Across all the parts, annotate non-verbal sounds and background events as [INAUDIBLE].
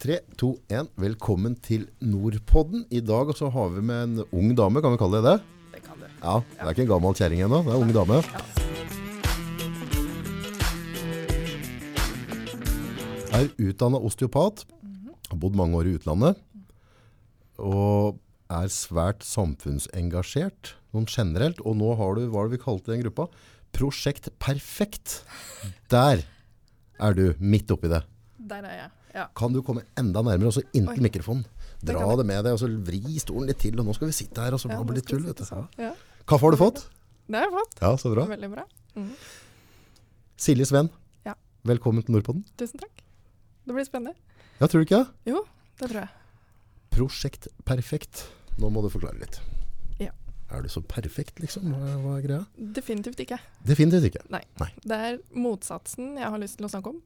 3, 2, 1. Velkommen til Nordpodden. I dag så har vi med en ung dame, kan vi kalle det det? Det kan du. Ja, det er ikke en gammel kjerring ennå, det er en ung dame. Er utdannet osteopat, har bodd mange år i utlandet, og er svært samfunnsengasjert, noen generelt. Og nå har du, hva er det vi kalte den gruppa? Prosjekt Perfekt. Der er du midt oppi det. Der er jeg. Ja. Kan du komme enda nærmere, og så inntil Oi. mikrofonen? Dra det, det med deg, og så vri stolen litt til, og nå skal vi sitte her, og så Ja, blir det litt tull, vet du. Ja. Kaffe har du fått? Det har jeg fått. Ja, så bra. Veldig bra. Mm. Silje Sven, Ja. velkommen til Nordpodden. Tusen takk. Det blir spennende. Ja, tror du ikke det? Jo, det tror jeg. Prosjekt Perfekt. Nå må du forklare litt. Ja. Er du så perfekt, liksom? Hva, er greia? Definitivt ikke. Definitivt ikke. Nei, Det er motsatsen jeg har lyst til å snakke om.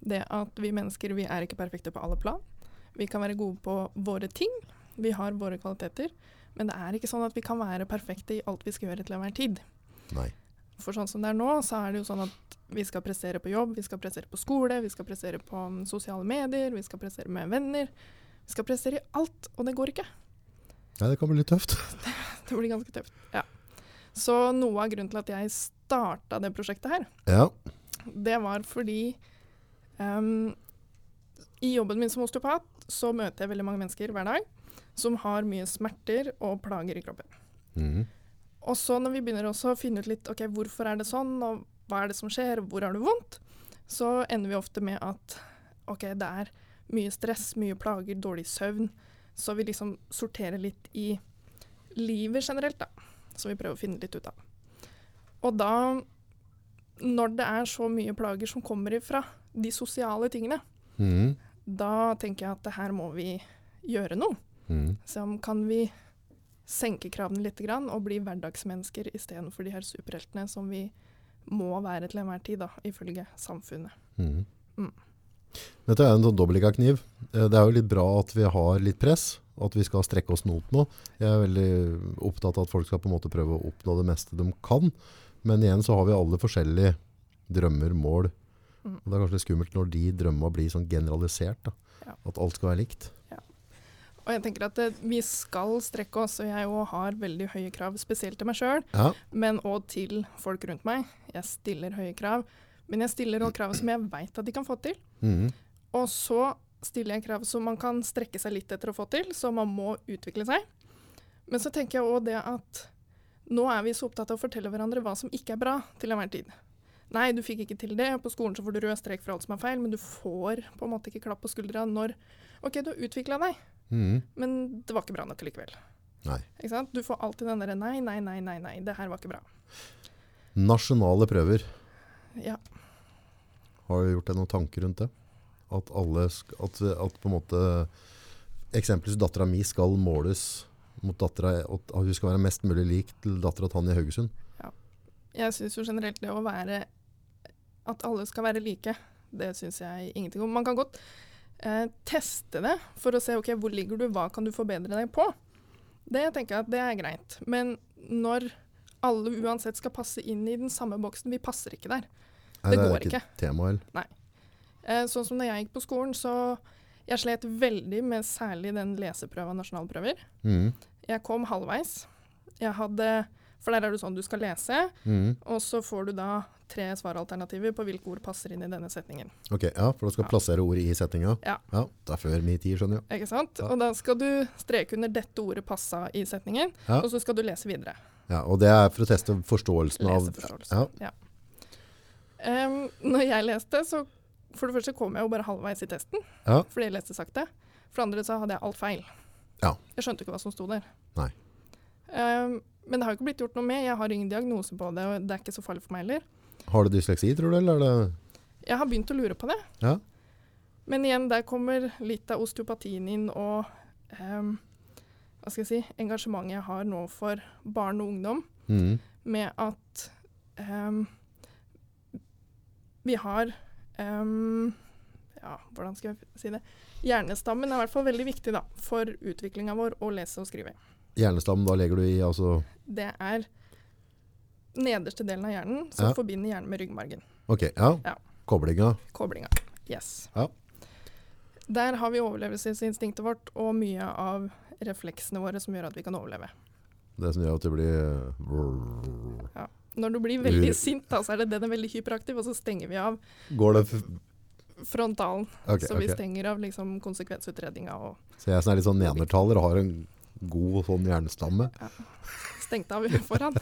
Det at vi mennesker vi er ikke perfekte på alle plan. Vi kan være gode på våre ting. Vi har våre kvaliteter. Men det er ikke sånn at vi kan være perfekte i alt vi skal gjøre til enhver tid. Nei. For sånn som det er nå, så er det jo sånn at vi skal prestere på jobb, vi skal prestere på skole, vi skal prestere på sosiale medier, vi skal prestere med venner. Vi skal prestere i alt, og det går ikke. Nei, det kan bli litt tøft. [LAUGHS] Det blir ganske tøft. Ja. Så noe av grunnen til at jeg starta det prosjektet her, Ja. det var fordi ehm, i jobben min som osteopat så møter jeg veldig mange mennesker hver dag som har mye smerter og plager i kroppen. Mm. Og så når vi begynner også å finne ut litt ok, hvorfor er det sånn, og hva er det som skjer, hvor har du vondt, så ender vi ofte med at ok, det er mye stress, mye plager, dårlig søvn. Så vi liksom sorterer litt i livet generelt, da. Som vi prøver å finne litt ut av. Og da, når det er så mye plager som kommer ifra de sosiale tingene, mm. da tenker jeg at det her må vi gjøre noe. Mhm. Så kan vi senke kravene litt grann, og bli hverdagsmennesker istedenfor de her superheltene som vi må være til enhver tid, da, ifølge samfunnet. Mm. Mm. Dette er en sånn dobbeltlegga kniv. Eh, Det er jo litt bra at vi har litt press, at vi skal strekke oss noe. Jeg er veldig opptatt av at folk skal på en måte prøve å oppnå det meste de kan. Men igjen så har vi alle forskjellige drømmer, mål. Mm. Og det er kanskje litt skummelt når de drømmene blir sånn generalisert. Da. Ja. At alt skal være likt. Og jeg tenker at det, vi skal strekke oss, og jeg òg har veldig høye krav, spesielt til meg sjøl, Ja. men òg til folk rundt meg. Jeg stiller høye krav, men jeg stiller òg krav som jeg veit at de kan få til. Mm. Og så stiller jeg krav som man kan strekke seg litt etter å få til, så man må utvikle seg. Men så tenker jeg òg det at nå er vi så opptatt av å fortelle hverandre hva som ikke er bra til enhver tid. Nei, du fikk ikke til det, på skolen så får du rød strek for alt som er feil, men du får på en måte ikke klapp på skuldra når OK, du har utvikla deg, mm. men det var ikke bra nok likevel. Nei. Ikke sant? Du får alltid den derre nei, nei, nei, nei, nei, det her var ikke bra. Nasjonale prøver. Ja. Har du gjort deg noen tanker rundt det? At alle at, at på en måte Eksempelvis dattera mi skal måles mot dattera At hun skal være mest mulig lik til dattera Tanja Haugesund. Ja. Jeg syns jo generelt det å være At alle skal være like, det syns jeg ingenting om. Man kan godt eh, teste det for å se ok, hvor ligger du, hva kan du forbedre deg på. Det tenker jeg at det er greit. Men når alle uansett skal passe inn i den samme boksen, vi passer ikke der. Nei, Det er går ikke. tema, eller? Eh, sånn som da jeg gikk på skolen, så jeg slet veldig med særlig den leseprøva nasjonalprøver. Mm. Jeg kom halvveis. Jeg hadde For der er det sånn du skal lese, mm. og så får du da tre svaralternativer på hvilke ord passer inn i denne setningen. Ok, ja, for du skal Ja. plassere ord i setninga? Ja. ja. Det er før min tid, skjønner jeg. Ikke sant? Ja. Og da skal du streke under dette ordet passa i setningen, og så skal du lese videre. Ja, og det er for å teste forståelsen av Leseforståelsen, Ja. Ja. Em, når jeg leste, så for det første kom jeg jo bare halvveis i testen, Ja. fordi jeg leste sakte. For det andre så hadde jeg alt feil. Ja. Jeg skjønte ikke hva som sto der. Nei. Em, men det har ikke blitt gjort noe med. Jeg har ingen diagnose på det, og det er ikke så farlig for meg heller. Har du dysleksi, tror du, eller er det Jeg har begynt å lure på det. Ja. Men igjen, der kommer litt av osteopatien inn, og um, hva skal jeg si, engasjementet jeg har nå for barn og ungdom, mm. med at um, vi har um, Ja, hvordan skal jeg si det? Hjernestammen er i hvert fall veldig viktig da, for utviklinga vår å lese og skrive. Hjernestammen, da legger du i altså Det er nederste delen av hjernen som Ja. forbinder hjernen med ryggmargen. Ok, ja. Ja. Koblinga. Koblinga. Yes. Ja. Der har vi overlevelsesinstinktet vårt og mye av refleksene våre som gjør at vi kan overleve. Det som gjør at det blir ja. Når du blir veldig sint, da, så er det den er veldig hyperaktiv, og så stenger vi av Går det frontalen. Okay, så vi okay. stenger av liksom konsekvensutredninga Så jeg som er litt sånn nenertaler, har en god sånn hjernestamme. stengt av foran.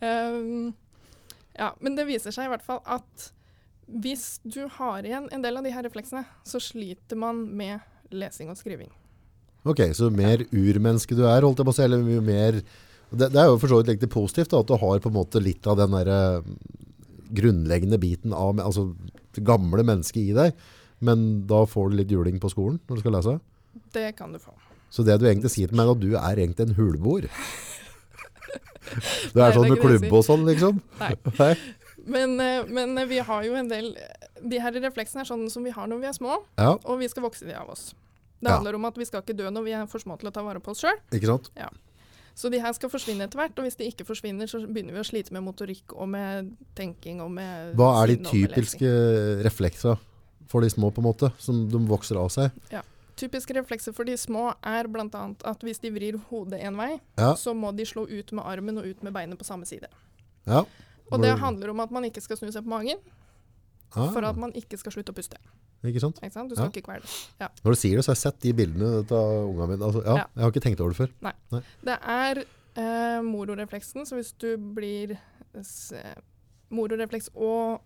um, [LAUGHS] ja, men det viser seg i hvert fall at hvis du har igjen en del av de her refleksene, så sliter man med lesing og skriving. Ok, så mer urmenneske du er, holdt jeg på å si, eller mye mer det, det er jo for så vidt litt positivt da, at du har på en måte litt av den der eh, grunnleggende biten av altså, det gamle mennesket i deg, men da får du litt juling på skolen når du skal lese. Det kan du få. Så det du egentlig sier til meg, er at du er egentlig en huleboer. [LAUGHS] Du er sånn med klubb og sånn, liksom? Nei. [LAUGHS] Nei? Men, eh, men vi har jo en del De her refleksene er sånn som vi har når vi er små, Ja, og vi skal vokse de av oss. Det Ja. handler om at vi skal ikke dø når vi er for små til å ta vare på oss sjøl. sant? Så de her skal forsvinne etter hvert, og hvis de ikke forsvinner, så begynner vi å slite med motorikk og med tenking og med Hva er de typiske refleksene for de små, på en måte, som de vokser av seg? Typiske reflekser for de små er bl.a. at hvis de vrir hodet én vei, Ja, så må de slå ut med armen og ut med beinet på samme side. ja. Og det handler om at man ikke skal snu seg på magen Ah, for at man ikke skal slutte å puste. Ikke sant? Ikke sant? Du skal Ja. ikke kvele. Når du sier det, så har jeg sett de bildene av ungene mine. Altså, ja, Ja. Jeg har ikke tenkt over det før. Det er eh, mororefleksen, så hvis du blir eh, Mororefleks og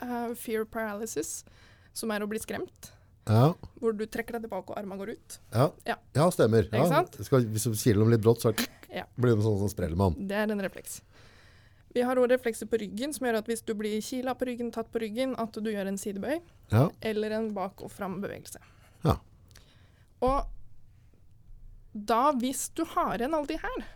eh, fear paralysis, som er å bli skremt, Ja, hvor du trekker deg tilbake og armene går ut. ja. Ja. ja stemmer. Ja. Skal, hvis du kiler dem litt brått, så blir det sånn som sprellemann. Det er en refleks. Vi har òg reflekser på ryggen, som gjør at hvis du blir kila på ryggen, tatt på ryggen, at du gjør en sidebøy Ja. eller en bak- og fram-bevegelse. Ja. Og da, hvis du har igjen alle de her,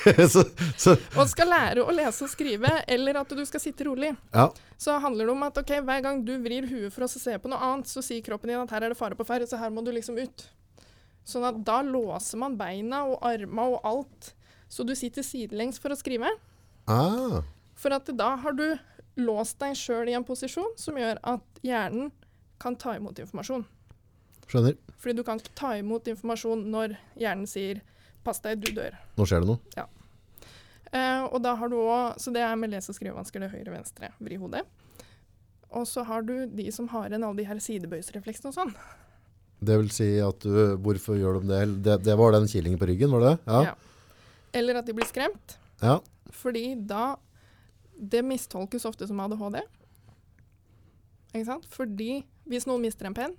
[LAUGHS] så, så, og skal lære å lese og skrive, eller at du skal sitte rolig, ja. så handler det om at okay, hver gang du vrir huet for å se på noe annet, så sier kroppen din at her er det fare på ferde, så her må du liksom ut. Sånn at da låser man beina og arma og alt, så du sitter sidelengs for å skrive. Ah, For at da har du låst deg sjøl i en posisjon som gjør at hjernen kan ta imot informasjon. skjønner. Fordi du kan ta imot informasjon når hjernen sier 'pass deg, du dør'. Nå skjer det noe. Eh, og da har du også, Så det er med lese- og skrivevansker, det høyre-venstre, vri hodet. Og så har du de som har igjen alle de her sidebøysrefleksene og sånn. Det vil si at du, hvorfor gjør de det? det? Det var den kilingen på ryggen, var det det? Ja. Ja. Eller at de blir skremt. ja. Fordi da Det mistolkes ofte som ADHD. Ikke sant? Fordi hvis noen mister en penn,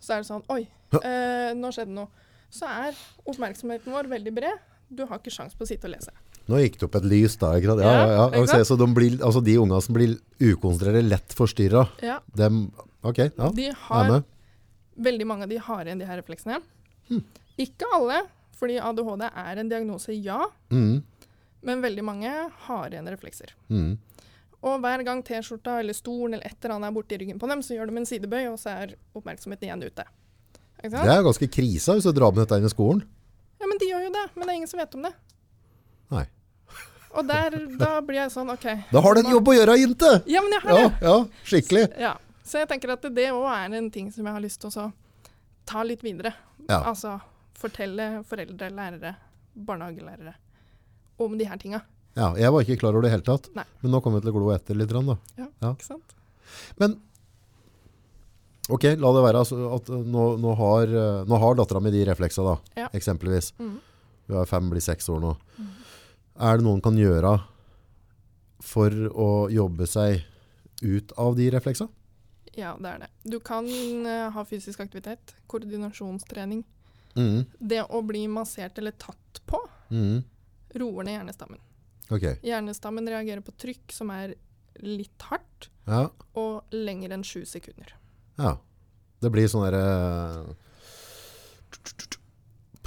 så er det sånn Oi, Ja. eh, nå skjedde noe. Så er oppmerksomheten vår veldig bred. Du har ikke sjans på å sitte og lese. Nå gikk det opp et lys da, ikke sant? Ja, ja, Ja, ja. så de, blir, altså de ungene som blir ukonsentrerte, lett forstyrra, Ja, dem, ok, ja, de har. Veldig mange av de har igjen de her refleksene. Hmm. Ikke alle, fordi ADHD er en diagnose, ja. Mm, Men veldig mange har igjen reflekser. mm. Og hver gang T-skjorta eller stolen eller et eller annet er borti ryggen på dem, så gjør de en sidebøy, og så er oppmerksomheten igjen ute. Det er ganske krisa hvis du drar med dette inn i skolen. Ja, men de gjør jo det. Men det er ingen som vet om det. Nei. Og der, da blir jeg sånn, OK. [LAUGHS] Da har du en jobb å gjøre, jente! Ja, men jeg har Ja, det. ja, skikkelig. Ja. Så jeg tenker at det òg er en ting som jeg har lyst til å ta litt videre. Ja. Altså fortelle foreldre, lærere, barnehagelærere om de her tinga. Ja, jeg var ikke klar over det i hele tatt. Nei. Men nå kommer vi til å glo etter litt. Da. Ja, Ja. ikke sant? Men ok, la det være altså, at uh, nå, nå har, uh, nå har dattera mi de refleksa, da, Ja. eksempelvis. Mhm. Hun er fem, blir seks år nå. Mm. Er det noen kan gjøre for å jobbe seg ut av de refleksa? Ja, det er det. Du kan uh, ha fysisk aktivitet, koordinasjonstrening. Mm. Det å bli massert eller tatt på Mhm. roer ned hjernestammen. Okay. Hjernestammen reagerer på trykk som er litt hardt, ja, og lenger enn sju sekunder. Ja. Det blir sånn derre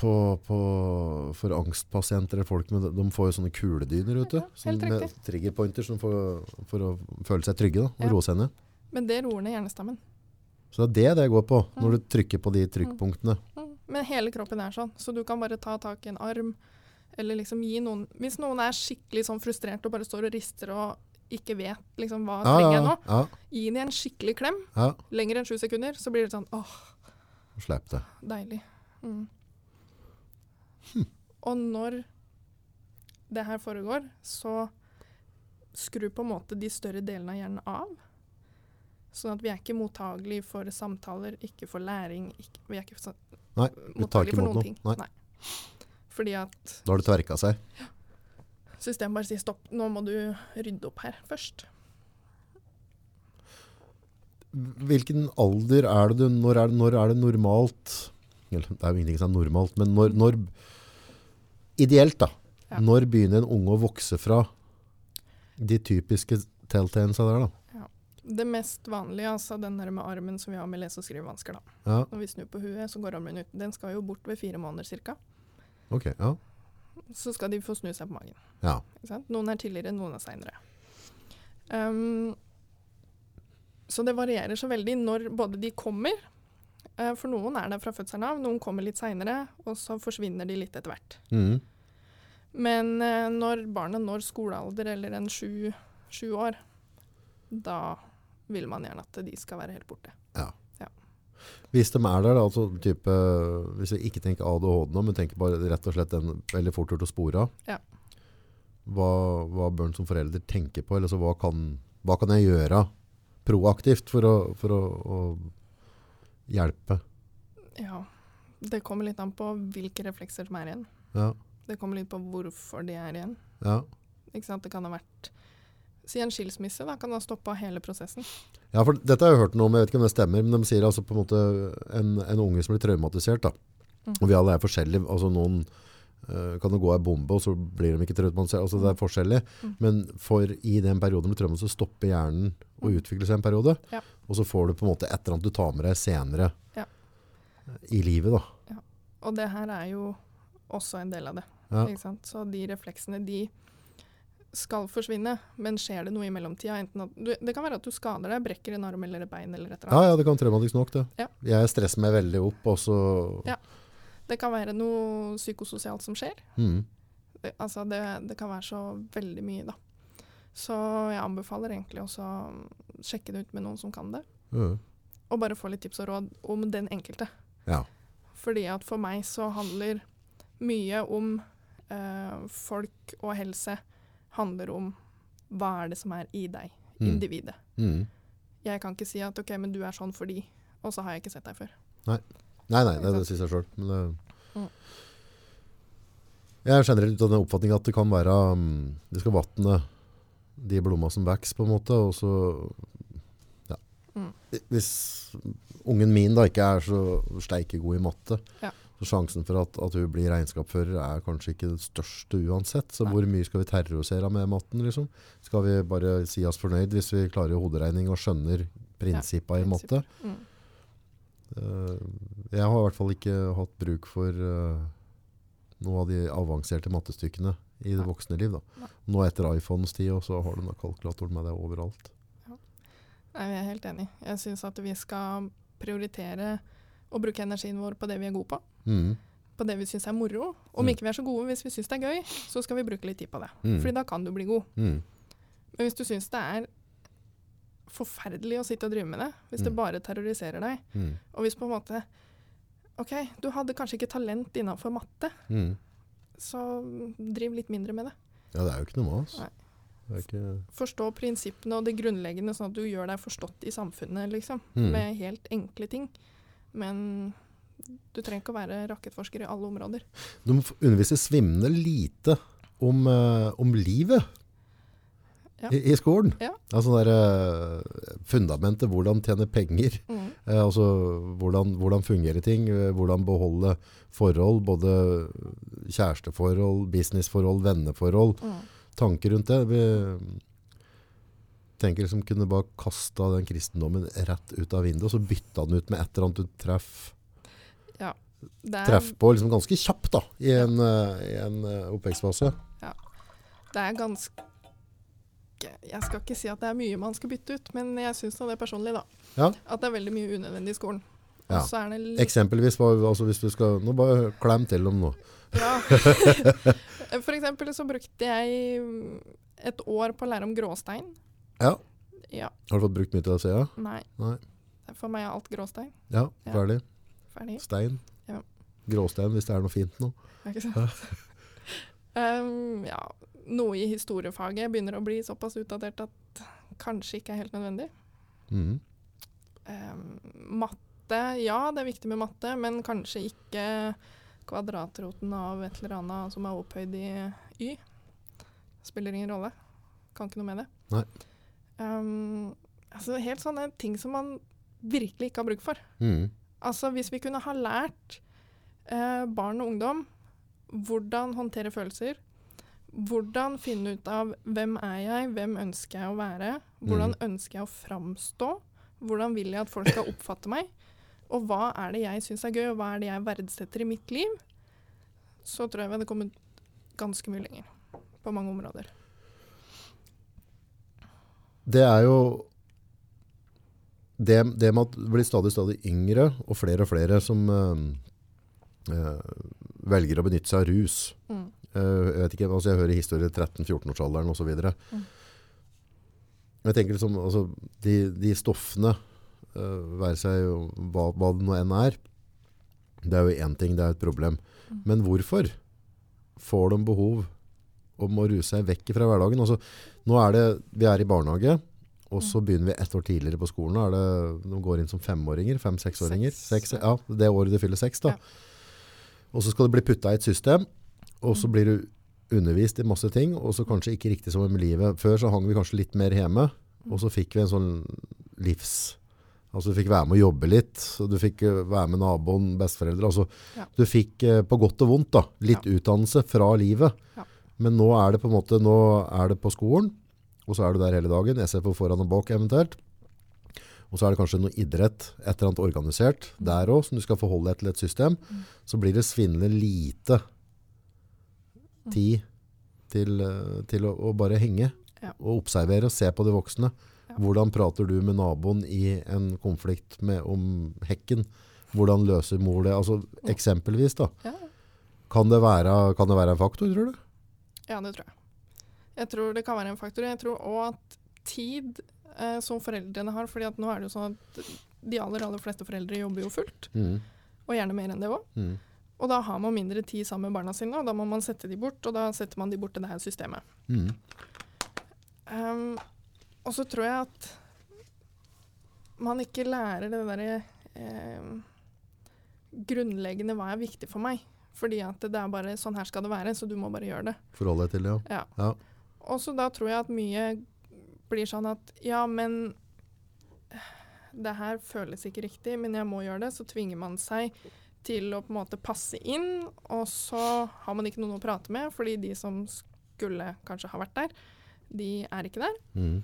på, på, for angstpasienter eller folk med, de får jo sånne kuledyner ute. Ja, sånn med triggerpointer for, for å føle seg trygge da, og Ja. roe seg ned. Men det roer ned hjernestammen. Så det er det det går på, når Mm. du trykker på de trykkpunktene. Mm. Men hele kroppen er sånn, så du kan bare ta tak i en arm, eller liksom gi noen Hvis noen er skikkelig sånn frustrert og bare står og rister og ikke vet liksom, hva Ja, trenger jeg nå. ja, Gi dem en skikkelig klem, ja. lenger enn sju sekunder, så blir det sånn åh, Slipp det. deilig. Mm. Hm. Og når det her foregår, så skru på en måte de større delene av hjernen av. Sånn at vi er ikke mottagelige for samtaler, ikke for læring. Ikke, vi er ikke Nei, vi tar ikke imot noe. ting. Nei. Fordi at Da har det tverka seg. Systemet bare sier stopp, nå må du rydde opp her først. Hvilken alder er det du Når er det, når er det normalt eller, Det er jo ingenting som er normalt, men når, når Ideelt, da. Ja. Når begynner en unge å vokse fra de typiske telltalesa der, da? Det mest vanlige, altså den der med armen som vi har med lese- og skrivevansker, da. Ja, Når vi snur på huet, så går armen ut. Den skal jo bort ved fire måneder ca. ok. Ja. Så skal de få snu seg på magen. ja. Noen er tidligere, noen er seinere. Um, så det varierer så veldig når både de kommer Uh, For noen er det fra fødselen av, noen kommer litt seinere, og så forsvinner de litt etter hvert. Mm. Men uh, når barnet når skolealder eller en sju, sju år, da vil man gjerne at de skal være helt borte. Hvis de er der, da, altså type, hvis vi ikke tenker ADHD nå, men tenker bare rett og slett den veldig fort gjort å spore av, Ja. hva, hva bør en som forelder tenke på? Eller så hva, kan, hva kan jeg gjøre proaktivt for å, for å, å hjelpe? Ja, det kommer litt an på hvilke reflekser som er igjen. Ja, Det kommer litt på hvorfor de er igjen. ja. Ikke sant? Det kan ha vært Si en skilsmisse, da kan ha stoppa hele prosessen. Ja, for dette har jeg hørt noe om, jeg vet ikke om det stemmer, men de sier altså på en måte en, en unge som blir traumatisert, da. Mm. Og vi alle er forskjellige, altså noen uh, kan det gå av bombe, og så blir de ikke traumatisert, altså det er forskjellig. Mm. Men for i den perioden med traumatisert, så stopper hjernen å Mm. utvikle seg en periode, Ja. og så får du på en måte et eller annet du tar med deg senere Ja. i livet da. Og det her er jo også en del av det. Ja. Så de refleksene, de skal forsvinne, men skjer det noe i mellomtida du, Det kan være at du skader deg, brekker en arm eller et bein eller et eller Ja, annet. ja, det kan traumatisk nok det. Ja. Jeg stresser meg veldig opp, og så... Ja. Det kan være noe psykososialt som skjer. Mm. Det, altså det, det kan være så veldig mye, da. Så jeg anbefaler egentlig også å sjekke det ut med noen som kan det. Mm. Og bare få litt tips og råd om den enkelte. Ja. Fordi at for meg så handler mye om eh, folk og helse handler om hva er det som er i deg, Mm. individet. Mm. Jeg kan ikke si at ok, men du er sånn fordi, og så har jeg ikke sett deg før. Nei, nei, det, Ikke det sant? sier seg sjøl. Men det Mm. Jeg er generelt av den oppfatning at det kan være um, Det skal vatne de blomma som vokser, på en måte. Og så ja. Mm. Hvis ungen min da ikke er så steike god i matte, Ja. Så sjansen for at, at hun blir regnskapsfører er kanskje ikke det største uansett. Så Nei. hvor mye skal vi terrorisere med matten? liksom? Skal vi bare si oss fornøyd hvis vi klarer hoderegning og skjønner prinsippa i matte? Mm. Uh, jeg har i hvert fall ikke hatt bruk for uh, noe av de avanserte mattestykkene i det voksne liv. Da. Nå etter iPhones tid, og så har du kalkulatoren med deg overalt. Nei, jeg er helt enig. Jeg syns at vi skal prioritere å bruke energien vår på det vi er gode på. Mm. På det vi syns er moro. Om Mm. ikke vi er så gode hvis vi syns det er gøy, så skal vi bruke litt tid på det. Mm. Fordi da kan du bli god. Mm. Men hvis du syns det er forferdelig å sitte og drive med det, hvis det Mm. bare terroriserer deg, Mm. og hvis på en måte OK, du hadde kanskje ikke talent innenfor matte, så driv litt mindre med det. Ja, det er jo ikke noe mas. Er ikke... Forstå prinsippene og det grunnleggende, sånn at du gjør deg forstått i samfunnet, liksom. Med helt enkle ting. Men du trenger ikke å være rakettforsker i alle områder. De må underviser svimlende lite om, eh, om livet Ja. i, i skolen. Ja. Altså der, eh, fundamentet, hvordan tjene penger. Mm. Eh, altså hvordan, hvordan fungerer ting, eh, hvordan beholde forhold, både kjæresteforhold, businessforhold, venneforhold, Mm. tanker rundt det. Vi tenker liksom kunne bare kasta den kristendommen rett ut av vinduet, og så bytta den ut med et eller annet du treff, ja, er, treff på liksom ganske kjapt da, i en, eh, i en eh, oppvekstfase. det er ganske Jeg skal ikke si at det er mye man skal bytte ut, men jeg syns det personlig, da. Ja. At det er veldig mye unødvendig i skolen. Ja. Så det Eksempelvis, altså hvis du skal, nå bare klem til om noe. Ja. [LAUGHS] For eksempel så brukte jeg et år på å lære om gråstein. Ja. Ja. Har du fått brukt mye til det, jeg? Nei. Nei. For meg er alt gråstein. Ja, ferdig. Ferdig. Stein. Ja. Gråstein, hvis det er noe fint nå. Ikke sant? [LAUGHS] um, ja, noe i historiefaget begynner å bli såpass utdatert at kanskje ikke er helt nødvendig. Mm. Um, matte, ja det er viktig med matte, men kanskje ikke kvadratroten av et eller annet som er opphøyd i y. Spiller ingen rolle. Kan ikke noe med det. Nei. Um, altså helt sånne ting som man virkelig ikke har bruk for. Mm. Altså hvis vi kunne ha lært eh, barn og ungdom hvordan håndtere følelser, hvordan finne ut av hvem er jeg, hvem ønsker jeg å være, hvordan ønsker jeg å framstå, hvordan vil jeg at folk skal oppfatte meg, og hva er det jeg syns er gøy, og hva er det jeg verdsetter i mitt liv, så tror jeg vi hadde kommet ganske mye lenger på mange områder. Det er jo det, det med at det blir stadig, stadig yngre, og flere og flere som eh, velger å benytte seg av rus. Mm. uh, jeg vet ikke, altså jeg hører historier i 13-14-årsalderen og så videre. Mm. Jeg tenker liksom, altså, de, de stoffene, uh, være seg hva, hva det nå enn er, det er jo én ting, det er et problem. Mm. Men hvorfor får de behov om å ruse seg vekk fra hverdagen? Altså, nå er det, vi er i barnehage, og så begynner vi ett år tidligere på skolen. Er det, de går inn som femåringer, fem-seksåringer. Seks, ja, det året de fyller seks da. Ja. Og så skal det bli putta i et system, og så blir du undervist i masse ting, og så kanskje ikke riktig som om livet. Før så hang vi kanskje litt mer hjemme, og så fikk vi en sånn livs... Altså du fikk være med å jobbe litt, og du fikk eh, være med naboen, besteforeldre. Altså, Ja. Du fikk eh, på godt og vondt da, litt utdannelse fra livet. Ja. Men nå er det på en måte, nå er det på skolen, og så er du der hele dagen, SFO foran og bak eventuelt. Og så er det kanskje noe idrett, et eller annet organisert der også, som du skal forholde deg til et system. Så blir det svindelig lite tid til, eh, til å, å bare henge og observere og se på de voksne. Hvordan prater du med naboen i en konflikt med, om hekken? Hvordan løser mor det? Altså, eksempelvis da. Kan det, være, kan det være en faktor, tror du? Ja, det tror jeg. Jeg tror det kan være en faktor. Jeg tror òg at tid eh, som foreldrene har fordi at nå er det jo sånn at de aller, aller fleste foreldre jobber jo fullt, Mm. og gjerne mer enn det òg. Mm. Og da har man mindre tid sammen med barna sine, og da må man sette de bort, og da setter man de bort til det her systemet. Mm. Um, og så tror jeg at man ikke lærer det derre eh, grunnleggende hva er viktig for meg. Fordi at det er bare sånn her skal det være, så du må bare gjøre det. Forholde deg til det, ja. Ja. Ja. Og så da tror jeg at mye blir sånn at ja, men det her føles ikke riktig, men jeg må gjøre det. Så tvinger man seg til å på en måte passe inn, og så har man ikke noen å prate med, fordi de som skulle kanskje ha vært der, de er ikke der. Mm.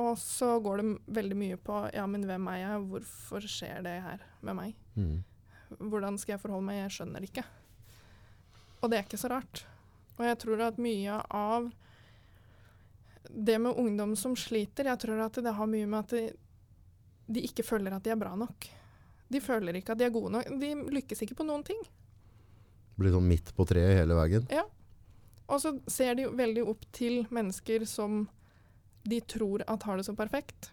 Og så går det veldig mye på ja, men hvem er jeg, hvorfor skjer det her med meg? Mm. Hvordan skal jeg forholde meg? Jeg skjønner det ikke. Og det er ikke så rart. Og jeg tror at mye av det med ungdom som sliter, jeg tror at det har mye med at de, de ikke føler at de er bra nok. De føler ikke at de er gode nok. De lykkes ikke på noen ting. Blir sånn midt på treet hele veien. Ja. Og så ser de veldig opp til mennesker som de tror at har det så perfekt.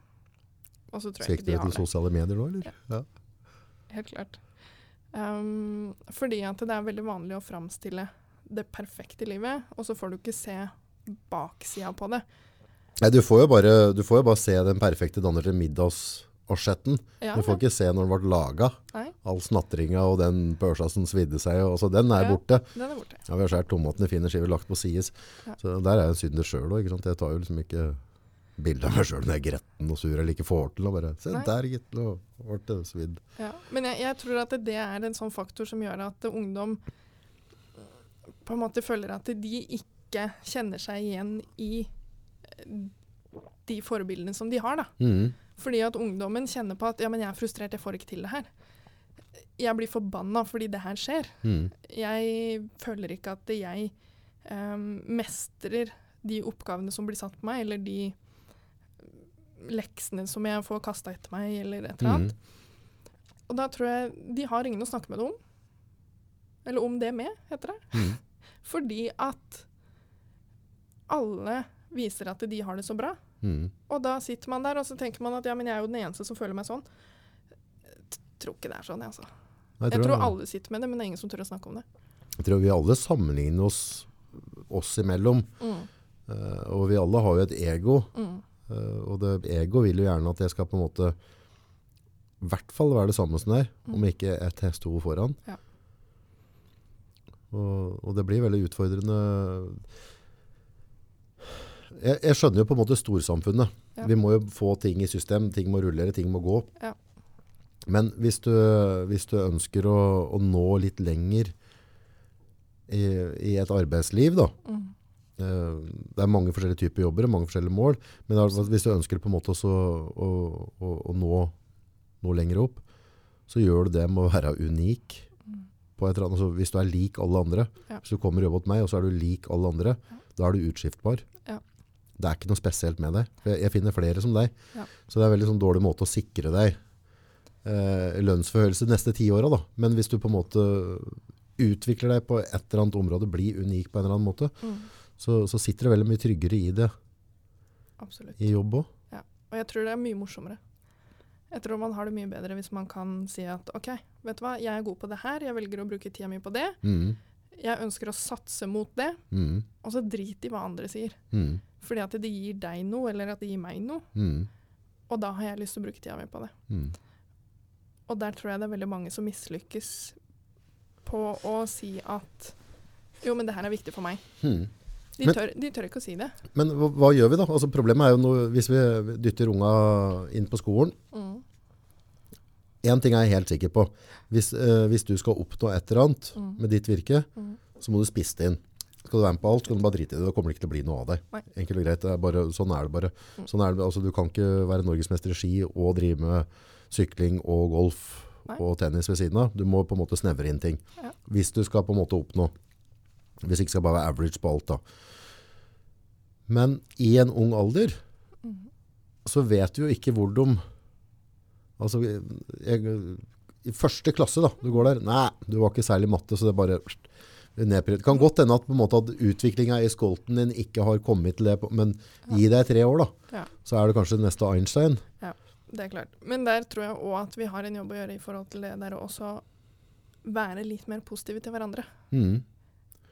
Og så tror jeg ikke Sikter du til sosiale medier nå, eller? Ja. Helt klart. Um, fordi at det er veldig vanlig å framstille det perfekte livet, og så får du ikke se baksida på det. Nei, du får jo bare, du får jo bare se den perfekte danner til middagsasjetten. Ja, Du får ikke se når den ble laga. All snatringa og den pølsa som svidde seg. Og, så den er Ja. borte. den er borte. Ja, vi har skåret tomatene i fine skiver, lagt på sides. Ja. Så der er jeg en synder sjøl òg. Jeg tar jo liksom ikke bilde av meg sjøl når jeg er gretten og sur eller ikke får til. Og bare, Se Nei. der, gitt. Nå ble det svidd. Ja. Men jeg, jeg tror at det er en sånn faktor som gjør at ungdom på en måte føler at de ikke kjenner seg igjen i eh, de forbildene som de har. da. Mm. Fordi at ungdommen kjenner på at ja, men jeg er frustrert, jeg får ikke til det her. Jeg blir forbanna fordi det her skjer. Mm. Jeg føler ikke at jeg um, mestrer de oppgavene som blir satt på meg, eller de leksene som jeg får kasta etter meg, eller et eller annet. Mm. Og da tror jeg de har ingen å snakke med det om. Eller om det med, heter det. Mm. [LAUGHS] Fordi at alle viser at de har det så bra. Mm. Og da sitter man der og så tenker man at ja, men jeg er jo den eneste som føler meg sånn. Jeg tror ikke det er sånn, jeg, altså. Jeg, Jeg tror, tror alle sitter med det, men det er ingen som tør å snakke om det. jeg tror vi alle sammenligner oss oss imellom. Mm. Uh, og vi alle har jo et ego. Mm. Eh, og det ego vil jo gjerne at jeg skal på en måte i hvert fall være det samme som deg, om ikke et hestehov foran. Ja. Og, og det blir veldig utfordrende. Jeg, jeg skjønner jo på en måte storsamfunnet. Ja. Vi må jo få ting i system, ting må rullere, ting må gå. Ja. Men hvis du, hvis du ønsker å, å nå litt lenger i, i et arbeidsliv da, Mm. Eh, Det er mange forskjellige typer jobber og mange forskjellige mål. Men altså, hvis du ønsker på en måte å, å, å nå, nå lenger opp, så gjør du det med å være unik. På et eller annet. Altså, hvis du er lik alle andre, Ja. hvis du kommer og jobber hos meg, og så er du lik alle andre, da er du utskiftbar. Ja. Det er ikke noe spesielt med deg. Jeg, jeg finner flere som deg. Ja. Så det er en veldig sånn dårlig måte å sikre deg eh, lønnsforhøyelse de neste ti åra. Men hvis du på en måte utvikler deg på et eller annet område, blir unik på en eller annen måte, Mm. Så, så sitter det veldig mye tryggere i det Absolutt. i jobb òg. Og jeg tror det er mye morsommere. Jeg tror man har det mye bedre hvis man kan si at OK, vet du hva, jeg er god på det her, jeg velger å bruke tida mi på det. Mm, Jeg ønsker å satse mot det, mm, og så drit i hva andre sier. mm, Fordi at det gir deg noe, eller at det gir meg noe. mm, Og da har jeg lyst til å bruke tida mi på det. mm. Og der tror jeg det er veldig mange som mislykkes på å si at jo, men det her er viktig for meg. De, Men- tør, de tør ikke å si det. Men hva, hva gjør vi da? Altså, problemet er jo noe, hvis vi dytter unga inn på skolen. Mm. Ting er jeg helt sikker på. Hvis, eh, hvis du skal oppnå et eller annet Mm. med ditt virke, Mm. så må du spisse det inn. Skal du være med på alt, så kan du bare drite i det. Da kommer det ikke til å bli noe av deg. Enkelt og greit. Det er bare, sånn er det bare. Mm. Sånn er det, altså, du kan ikke være norgesmester i ski og drive med sykling og golf Nei. og tennis ved siden av. Du må på en måte snevre inn ting. Ja. Hvis du skal på en måte oppnå. Hvis ikke skal bare være average på alt da. Men i en ung alder, så vet du jo ikke hvor de Altså, jeg, i første klasse da, du går der, nei, du var ikke særlig matte, så det er bare. Det kan godt hende at, på en måte, at utviklingen i skolten din ikke har kommet til det, men gi deg tre år da, Ja. så er det kanskje neste Einstein. Ja, Det er klart. Men der tror jeg òg at vi har en jobb å gjøre i forhold til det der å også være litt mer positive til hverandre. Mm.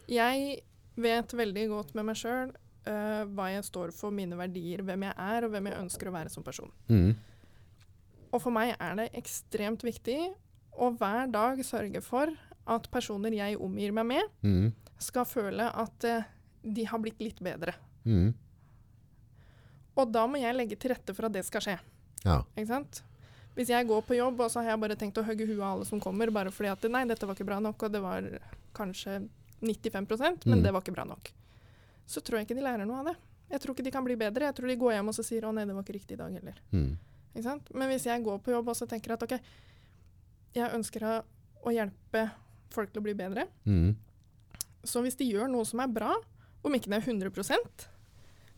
Jeg vet veldig godt med meg sjøl hva jeg står for, mine verdier, hvem jeg er, og hvem jeg ønsker å være som person. Mm. Og for meg er det ekstremt viktig å hver dag sørge for at personer jeg omgir meg med, Mm. skal føle at uh, de har blitt litt bedre. Mm. Og da må jeg legge til rette for at det skal skje. Ja. Ikke sant? Hvis jeg går på jobb, og så har jeg bare tenkt å hogge huet av alle som kommer, bare fordi at nei, dette var ikke bra nok, og det var kanskje 95% men Mm. det var ikke bra nok. Så tror jeg ikke de lærer noe av det. Jeg tror ikke de kan bli bedre. Jeg tror de går hjem og så sier å nei, det var ikke riktig i dag heller. Mm. Ikke sant? Men hvis jeg går på jobb og så tenker at OK, jeg ønsker å, å hjelpe folk til å bli bedre, Mm. så hvis de gjør noe som er bra, om ikke det er 100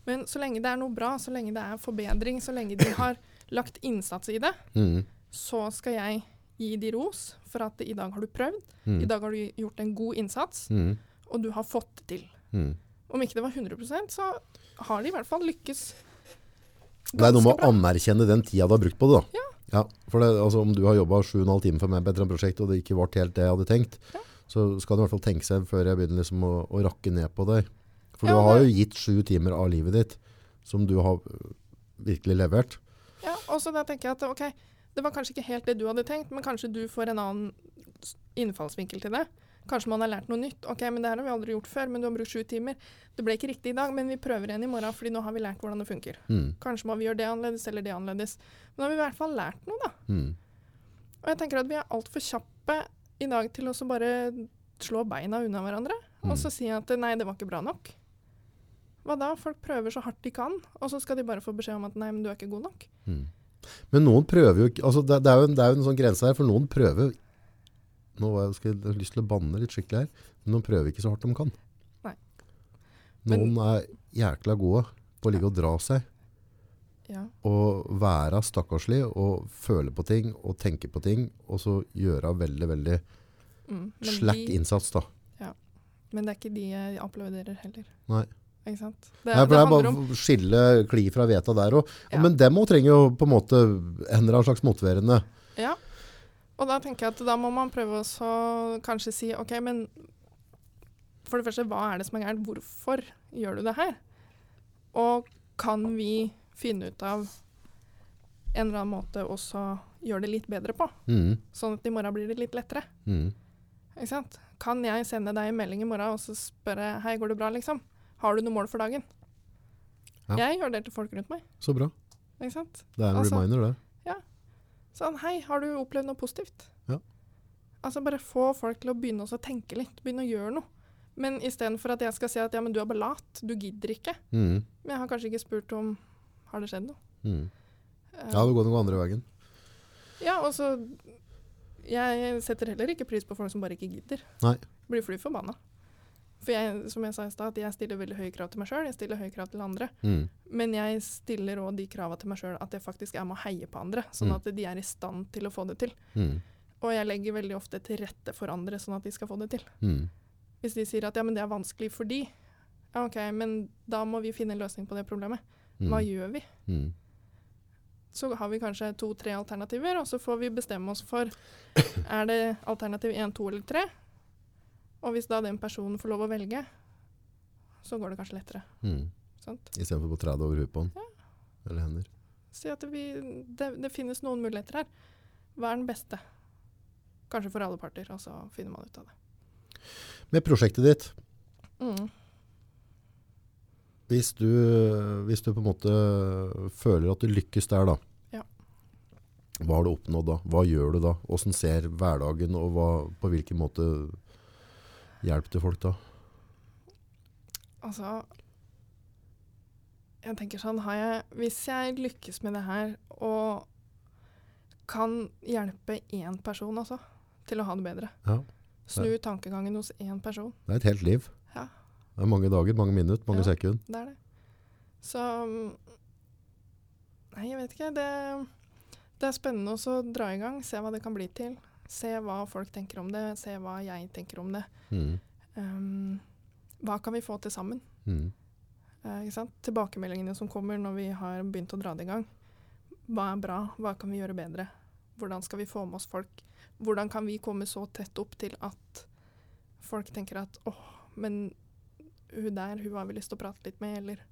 men så lenge det er noe bra, så lenge det er forbedring, så lenge de har [CLEARS THROAT] lagt innsats i det, Mm. så skal jeg gi de ros for at i dag har du prøvd, Mm. i dag har du gjort en god innsats, Mm. og du har fått det til. Om ikke det var 100% så har de i hvert fall lykkes Det er noe med å anerkjenne den tida du har brukt på det. da. Ja, for det, altså, Om du har jobba sju og en halv time for meg på et prosjekt, og det ikke ble helt det jeg hadde tenkt, Ja. så skal du i hvert fall tenke seg før jeg begynner liksom å, å rakke ned på deg. For Ja, du har jo gitt sju timer av livet ditt som du har virkelig levert. Ja, og så da tenker jeg at OK, det var kanskje ikke helt det du hadde tenkt, men kanskje du får en annen innfallsvinkel til det. Kanskje man har lært noe nytt. OK, men det her har vi aldri gjort før, men du har brukt sju timer. Det ble ikke riktig i dag, men vi prøver igjen i morgen, fordi nå har vi lært hvordan det funker. Mm. Kanskje må vi gjøre det annerledes eller det annerledes. Men da har vi i hvert fall lært noe, da. Mm. Og jeg tenker at vi er altfor kjappe i dag til å bare slå beina unna hverandre. Mm. Og så si at nei, det var ikke bra nok. Hva da? Folk prøver så hardt de kan, og så skal de bare få beskjed om at nei, men du er ikke god nok. Mm. Men noen prøver jo ikke altså det, det, er jo en, det er jo en sånn grense her, for noen prøver Nå har jeg, jeg lyst til å banne litt skikkelig her, men noen prøver ikke så hardt de kan. Nei. Noen er jækla gode på å ligge og dra seg. Ja. Og være stakkarslig og føle på ting og tenke på ting, og så gjøre veldig, veldig Mm. Slack de, innsats da. men det er ikke de jeg applauderer heller. Nei. Ikke sant? Det, Nei, for det er handler bare å skille kli fra veta der òg. Ja. Men dem òg trenger jo på en måte en eller annen slags motiverende Ja. Og da tenker jeg at da må man prøve å kanskje si OK, men for det første, hva er det som er gærent? Hvorfor gjør du det her? Og kan vi finne ut av en eller annen måte også gjøre det litt bedre på? mm, Sånn at i morgen blir det litt lettere. mm. Ikke sant? Kan jeg sende deg en melding i morgen og så spørre Hei, går det bra, liksom? Har du noe mål for dagen? Ja. Jeg gjør det til folk rundt meg. Så bra. Ikke sant? Det er en Altså- reminder, det. Sånn, hei, har du opplevd noe positivt? Ja. Altså bare få folk til å begynne å tenke litt, begynne å gjøre noe. Men istedenfor at jeg skal si at ja, men du er bare lat, du gidder ikke. Mm, Men jeg har kanskje ikke spurt om har det skjedd noe. mm. Eh, Ja, det går noe andre veien. ja, og så Jeg setter heller ikke pris på folk som bare ikke gidder. Nei. Blir fly forbanna. For jeg, som jeg sa i stad, jeg stiller veldig høye krav til meg sjøl, jeg stiller høye krav til andre. Mm, Men jeg stiller òg de krava til meg sjøl at jeg faktisk er med å heie på andre, sånn Mm. at de er i stand til å få det til. mm, Og jeg legger veldig ofte til rette for andre, sånn at de skal få det til. mm. Hvis de sier at ja, men det er vanskelig for de, ja, OK, men da må vi finne en løsning på det problemet. Mm, Hva gjør vi? mm. Så har vi kanskje to-tre alternativer, og så får vi bestemme oss for [COUGHS] er det alternativ én, to eller tre. Og hvis da den personen får lov å velge, så går det kanskje lettere. Mm. Istedenfor å tre det over huet på den. Eller hender. Si at vi, det, det finnes noen muligheter her. Hva er den beste? Kanskje for alle parter, og så finner man ut av det. Med prosjektet ditt, Mm. hvis du, hvis du på en måte føler at du lykkes der da, Ja. hva har du oppnådd da? Hva gjør du da? Hvordan ser hverdagen, og hva, på hvilken måte hjelper til folk da? Altså Jeg tenker sånn jeg, Hvis jeg lykkes med det her og kan hjelpe én person også til å ha det bedre Ja, Snu tankegangen hos én person. det er et helt liv. Ja. Det er mange dager, mange minutter, mange Ja. sekunder. Det er det. Så Nei, jeg vet ikke. Det, det er spennende å dra i gang. Se hva det kan bli til. Se hva folk tenker om det. Se hva jeg tenker om det. Mm. Um, hva kan vi få til sammen? Mm. Uh? Tilbakemeldingene som kommer når vi har begynt å dra det i gang. Hva er bra? Hva kan vi gjøre bedre? Hvordan skal vi få med oss folk? Hvordan kan vi komme så tett opp til at folk tenker at åh, men hun der, hun har vi lyst til å prate litt med, eller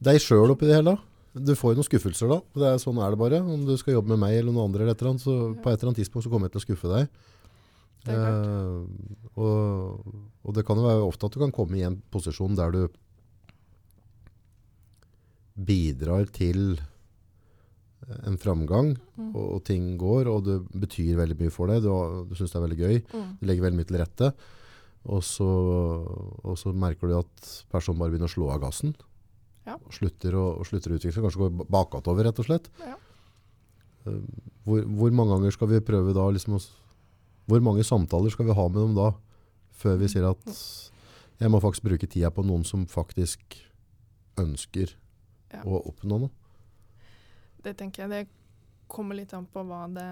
Deg sjøl oppi det hele. Du får jo noen skuffelser da. Det er, sånn er det bare. Om du skal jobbe med meg eller noen andre, eller et eller annet, så Ja. på et eller annet tidspunkt så kommer jeg til å skuffe deg. Det. Eh, og, og det kan jo være ofte at du kan komme i en posisjon der du bidrar til en framgang, Mm. og, og ting går, og det betyr veldig mye for deg. Du, du syns det er veldig gøy. Mm. Du legger veldig mye til rette. Og så, og så merker du at personen bare begynner å slå av gassen. Ja. Og slutter å, og slutter å utvikle. Kanskje går bakatover, rett og slett. Ja. Eh, Hvor, hvor mange ganger skal vi prøve da liksom Hvor mange samtaler skal vi ha med dem da? Før vi sier at jeg må faktisk bruke tida på noen som faktisk ønsker Ja. å oppnå noe. Det tenker jeg det kommer litt an på hva det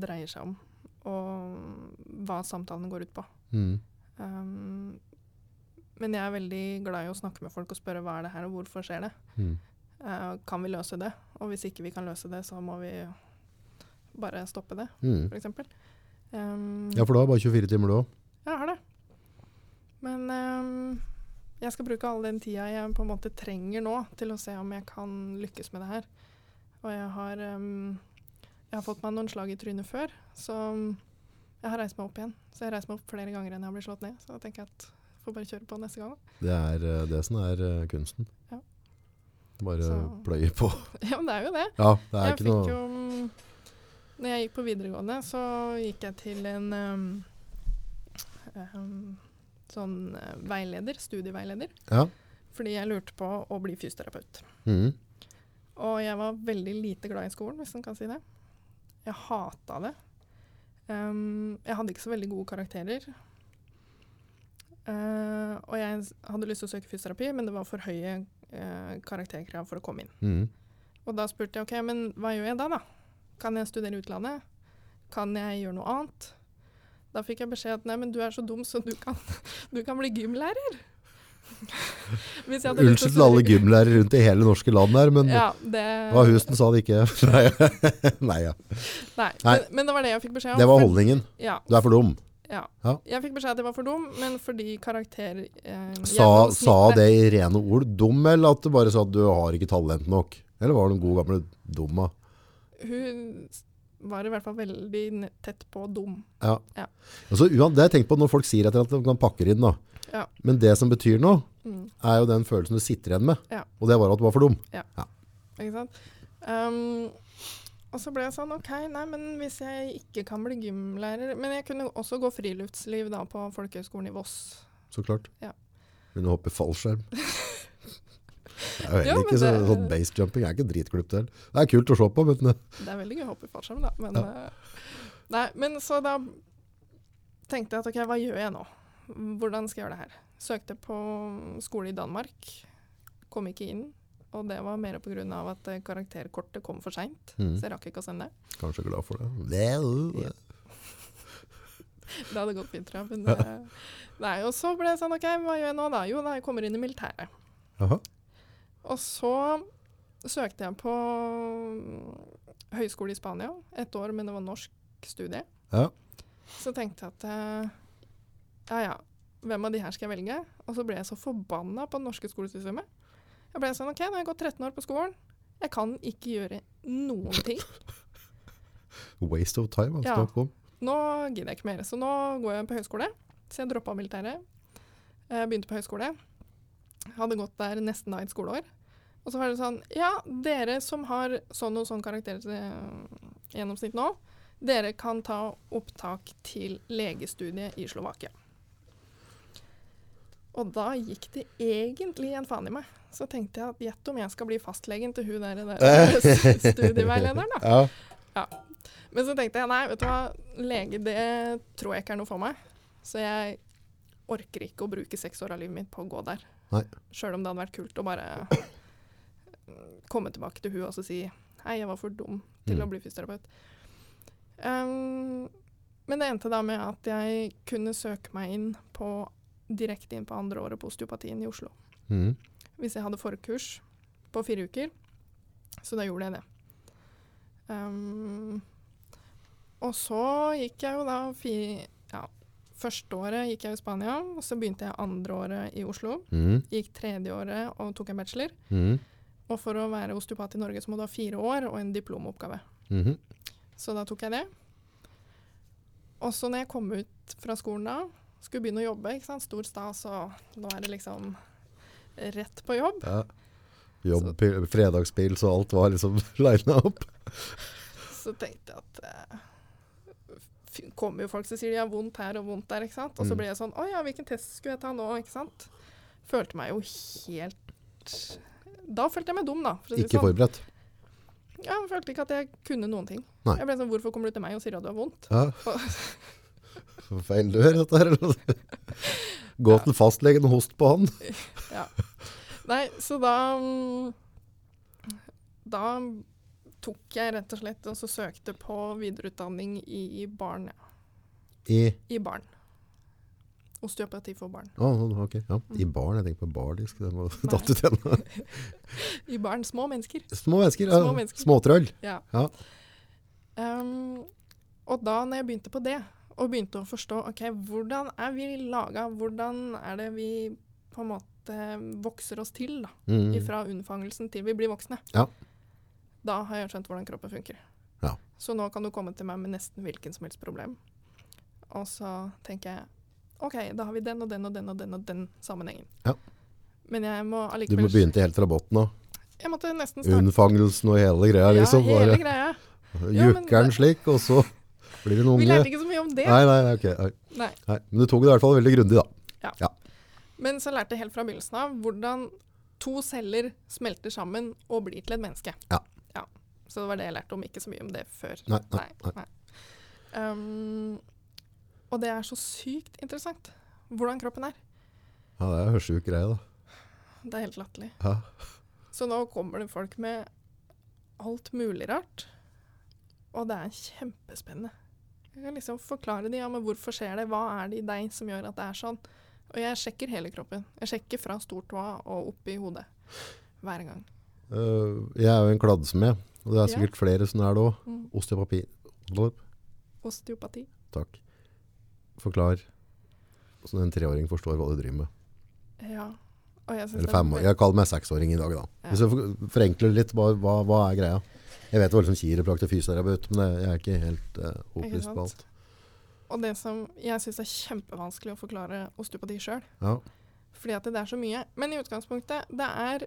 dreier seg om, og hva samtalene går ut på. Mm. Um, men jeg er veldig glad i å snakke med folk og spørre hva er det her, og hvorfor skjer det. Mm. Uh, kan vi løse det? Og hvis ikke vi kan løse det, så må vi bare stoppe det, Mm. f.eks. Um, Ja, for du har bare 24 timer du òg. Jeg har det. Men um, jeg skal bruke all den tida jeg på en måte trenger nå til å se om jeg kan lykkes med det her. Og jeg har, um, jeg har fått meg noen slag i trynet før, så jeg har reist meg opp igjen. Så jeg har reist meg opp flere ganger enn jeg har blitt slått ned. Så da tenker jeg at jeg får bare kjøre på neste gang. Det er eh, det som er eh, kunsten. Ja. Bare Så- pløye på. [LAUGHS] Ja, men det er jo det. Ja, det er jeg ikke noe jo um, Når jeg gikk på videregående, så gikk jeg til en um, um, sånn eh, veileder, studieveileder, Ja. fordi jeg lurte på å bli fysioterapeut. Mm. Og jeg var veldig lite glad i skolen, hvis man kan si det. Jeg hata det. Um, jeg hadde ikke så veldig gode karakterer. Eh, og jeg hadde lyst til å søke fysioterapi, men det var for høye uh, karakterkrav for å komme inn. Mm. Og da spurte jeg ok, men hva gjør jeg da, da? Kan jeg studere i utlandet? Kan jeg gjøre noe annet? Da fikk jeg beskjed at nei, men du er så dum, så du kan, [LAUGHS] du kan bli gymlærer. [LAUGHS] Unnskyld til alle gymlærere rundt i hele norske land her, men Ja, det var Houston sa det ikke. [LAUGHS] Nei ja. Nei, Nei. Men, men det var det jeg fikk beskjed om. Det var holdningen. Ja, Du er for dum. Ja. Ja. Jeg fikk beskjed at jeg var for dum, men fordi karakter eh, Sa, sa det i rene ord dum, eller at du bare sa at du har ikke talent nok? Eller var du den god gamle dumma? Hun var i hvert fall veldig tett på dum. Ja. Ja. Altså, det jeg tenkt på når folk sier at de kan pakke inn da. Ja. Men det som betyr noe, Mm. er jo den følelsen du sitter igjen med. Ja. Og det var at du var for dum. Ikke sant? Um, og så ble jeg sånn OK, nei, men hvis jeg ikke kan bli gymlærer Men jeg kunne også gå friluftsliv da på folkehøgskolen i Voss. Så klart. Ja. Kunne hoppe i fallskjerm. [LAUGHS] Det er jo heller Ja, ikke så, det- sånn basejumping er ikke dritkult det. Det er kult å se på, men eh, Det er veldig gøy å hoppe i fallskjerm, da. Men, eh, nei, men så da tenkte jeg at OK, hva gjør jeg nå? Hvordan skal jeg gjøre det her? Søkte på skole i Danmark. Kom ikke inn. Og det var mer pga. at eh, karakterkortet kom for seint. mm, Så jeg rakk ikke å sende det. kanskje glad for det. Vel. Ja. [LAUGHS] Det hadde gått fint, tror jeg. Men, eh, nei, og så ble det sånn OK, hva gjør jeg nå da? Jo, da jeg kommer inn i militæret. Aha. Og så søkte jeg på høyskole i Spania. Et år, men det var norsk studie. Ja. Så tenkte jeg at eh, ja ja, hvem av de her skal jeg velge? Og så ble jeg så forbanna på det norske skolesystemet. Jeg ble sånn OK, nå har jeg gått 13 år på skolen. Jeg kan ikke gjøre noen ting. [LAUGHS] Waste of time, Ja. altså. om. Nå gidder jeg ikke mer. Så nå går jeg på høyskole. Så jeg droppa militæret. Jeg begynte på høyskole. Hadde gått der nesten da et skoleår. Og så var det sånn Ja, dere som har sånn og sånn karakter til gjennomsnitt nå, dere kan ta opptak til legestudiet i Slovakia. Og da gikk det egentlig en faen i meg. Så tenkte jeg at gjett om jeg skal bli fastlegen til hun der, [LAUGHS] der [LAUGHS] studieveilederen, da. Ja. Men så tenkte jeg nei, vet du hva, lege det tror jeg ikke er noe for meg. Så jeg orker ikke å bruke seks år av livet mitt på å gå der. Sjøl om det hadde vært kult å bare komme tilbake til hun og si hei, jeg var for dum til Mm. å bli fysioterapeut. Um, men det endte da med at jeg kunne søke meg inn på direkte inn på andre året på osteopatien i Oslo Mm. hvis jeg hadde forkurs på fire uker. Så da gjorde jeg det. Um, og så gikk jeg jo da fi, ja, Første året gikk jeg i Spania, og så begynte jeg andre året i Oslo. Mm. Gikk tredje året og tok en bachelor. Mm. Og for å være osteopat i Norge så må du ha fire år og en diplomoppgave. Mhm. Så da tok jeg det. Og så når jeg kom ut fra skolen da, skulle begynne å jobbe, ikke sant? stor stas, og nå er det liksom rett på jobb. Ja. Jobb, pil- fredagspils og alt var liksom [LAUGHS] lina opp. Så tenkte jeg at eh, kommer jo folk som sier de har vondt her og vondt der, ikke sant? Og så ble jeg sånn Å ja, hvilken test skulle jeg ta nå, ikke sant? Følte meg jo helt Da følte jeg meg dum, da. For si Ikke sånn. forberedt. Ja, jeg følte ikke at jeg kunne noen ting. Nei. Jeg ble sånn Hvorfor kommer du til meg og sier at du har vondt? Ja. Feil dør, dette her. Gå til fastlegen og host på han. [LAUGHS] ja. Nei, så da mm, Da tok jeg rett og slett og så søkte på videreutdanning i barn. Ja. I I barn. Osteopati for barn. Å, ok. Ja. I barn. Jeg tenker på bardisk. Den var tatt ut igjen. [LAUGHS] I barn. Små mennesker. Små mennesker. Ja. Små mennesker. Småtrøll. Ja. Ja. Um, og da når jeg begynte på det, og begynte å forstå ok, hvordan er vi laga, hvordan er det vi på en måte vokser oss til da, Mm. fra unnfangelsen til vi blir voksne, Ja. da har jeg skjønt hvordan kroppen funker. Ja. Så nå kan du komme til meg med nesten hvilken som helst problem. Og så tenker jeg OK, da har vi den og den og den og den og den sammenhengen. Ja. Men jeg må allikevel Du må begynne helt fra bunnen av. Unnfangelsen og hele greia. liksom. Ja, hele greia. Ja, men Jukker den slik, og så blir det noen... Vi lærte ikke så mye om det. Nei, nei, ok. Nei. Nei. Nei. Men du tok det i hvert fall veldig grundig, da. Men så lærte jeg helt fra begynnelsen av hvordan to celler smelter sammen og blir til et menneske. Ja. Så det var det jeg lærte om, ikke så mye om det før. Nei, nei, nei. Um, og det er så sykt interessant hvordan kroppen er. Ja, det er en sjuk greie, da. Det er helt latterlig. Ja. Så nå kommer det folk med alt mulig rart, og det er kjempespennende. Jeg kan liksom forklare dem, ja, men hvorfor skjer det? Hva er det i deg som gjør at det er sånn? Og jeg sjekker hele kroppen. Jeg sjekker fra stortåa og opp i hodet. Hver gang. Uh, jeg er jo en kladdsmed, og det er Ja. sikkert flere som er det òg. Mm. Osteopati. Osteopati. Takk. Forklar, sånn en treåring forstår hva du driver med. Ja. Jeg Eller femåring. jeg kaller meg seksåring i dag, da. Ja. Hvis jeg forenkler litt, hva, hva, hva er greia? Jeg vet hva liksom kiropraktor fysioterapeut, men jeg er ikke helt uh, opplyst på alt. Og det som jeg syns er kjempevanskelig å forklare osteopati sjøl, Ja. fordi at det er så mye. Men i utgangspunktet, det er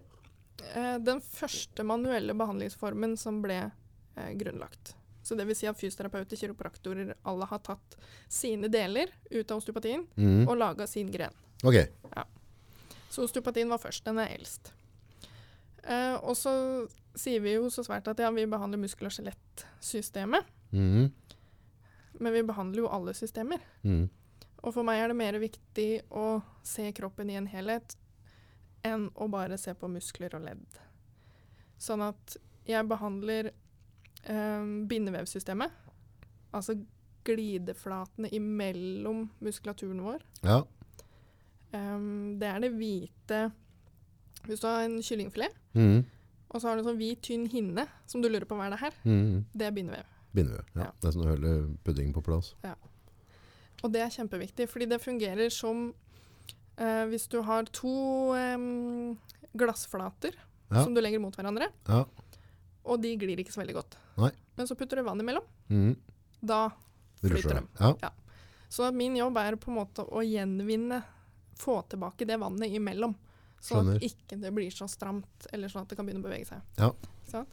eh, den første manuelle behandlingsformen som ble eh, grunnlagt. Så det vil si at fysioterapeuter, kiropraktorer, alle har tatt sine deler ut av osteopatien mm. og laga sin gren. Ok. Så osteopatien var først. Den er eldst. Eh, og så sier vi jo så svært at ja, vi behandler muskel- og skjelettsystemet. Mm. Men vi behandler jo alle systemer. Mm. Og for meg er det mer viktig å se kroppen i en helhet enn å bare se på muskler og ledd. Sånn at jeg behandler eh, bindevevsystemet, altså glideflatene imellom muskulaturen vår. Ja. Um, det er det hvite Hvis du har en kyllingfilet, Mhm. Og så har du en sånn hvit, tynn hinne som du lurer på hva er det her, Mm. det er bindevev. Bindevev. Ja. Ja. Det er sånn å holde puddingen på plass. Ja. Og det er kjempeviktig, fordi det fungerer som eh, hvis du har to eh, glassflater Ja. som du legger mot hverandre, Ja. og de glir ikke så veldig godt. Nei. Men så putter du vann imellom, Mm. da flyter de. Ja. Så min jobb er på en måte å gjenvinne, få tilbake det vannet imellom. Sånn at ikke det blir så stramt, eller sånn at det kan begynne å bevege seg. Ja. Ikke?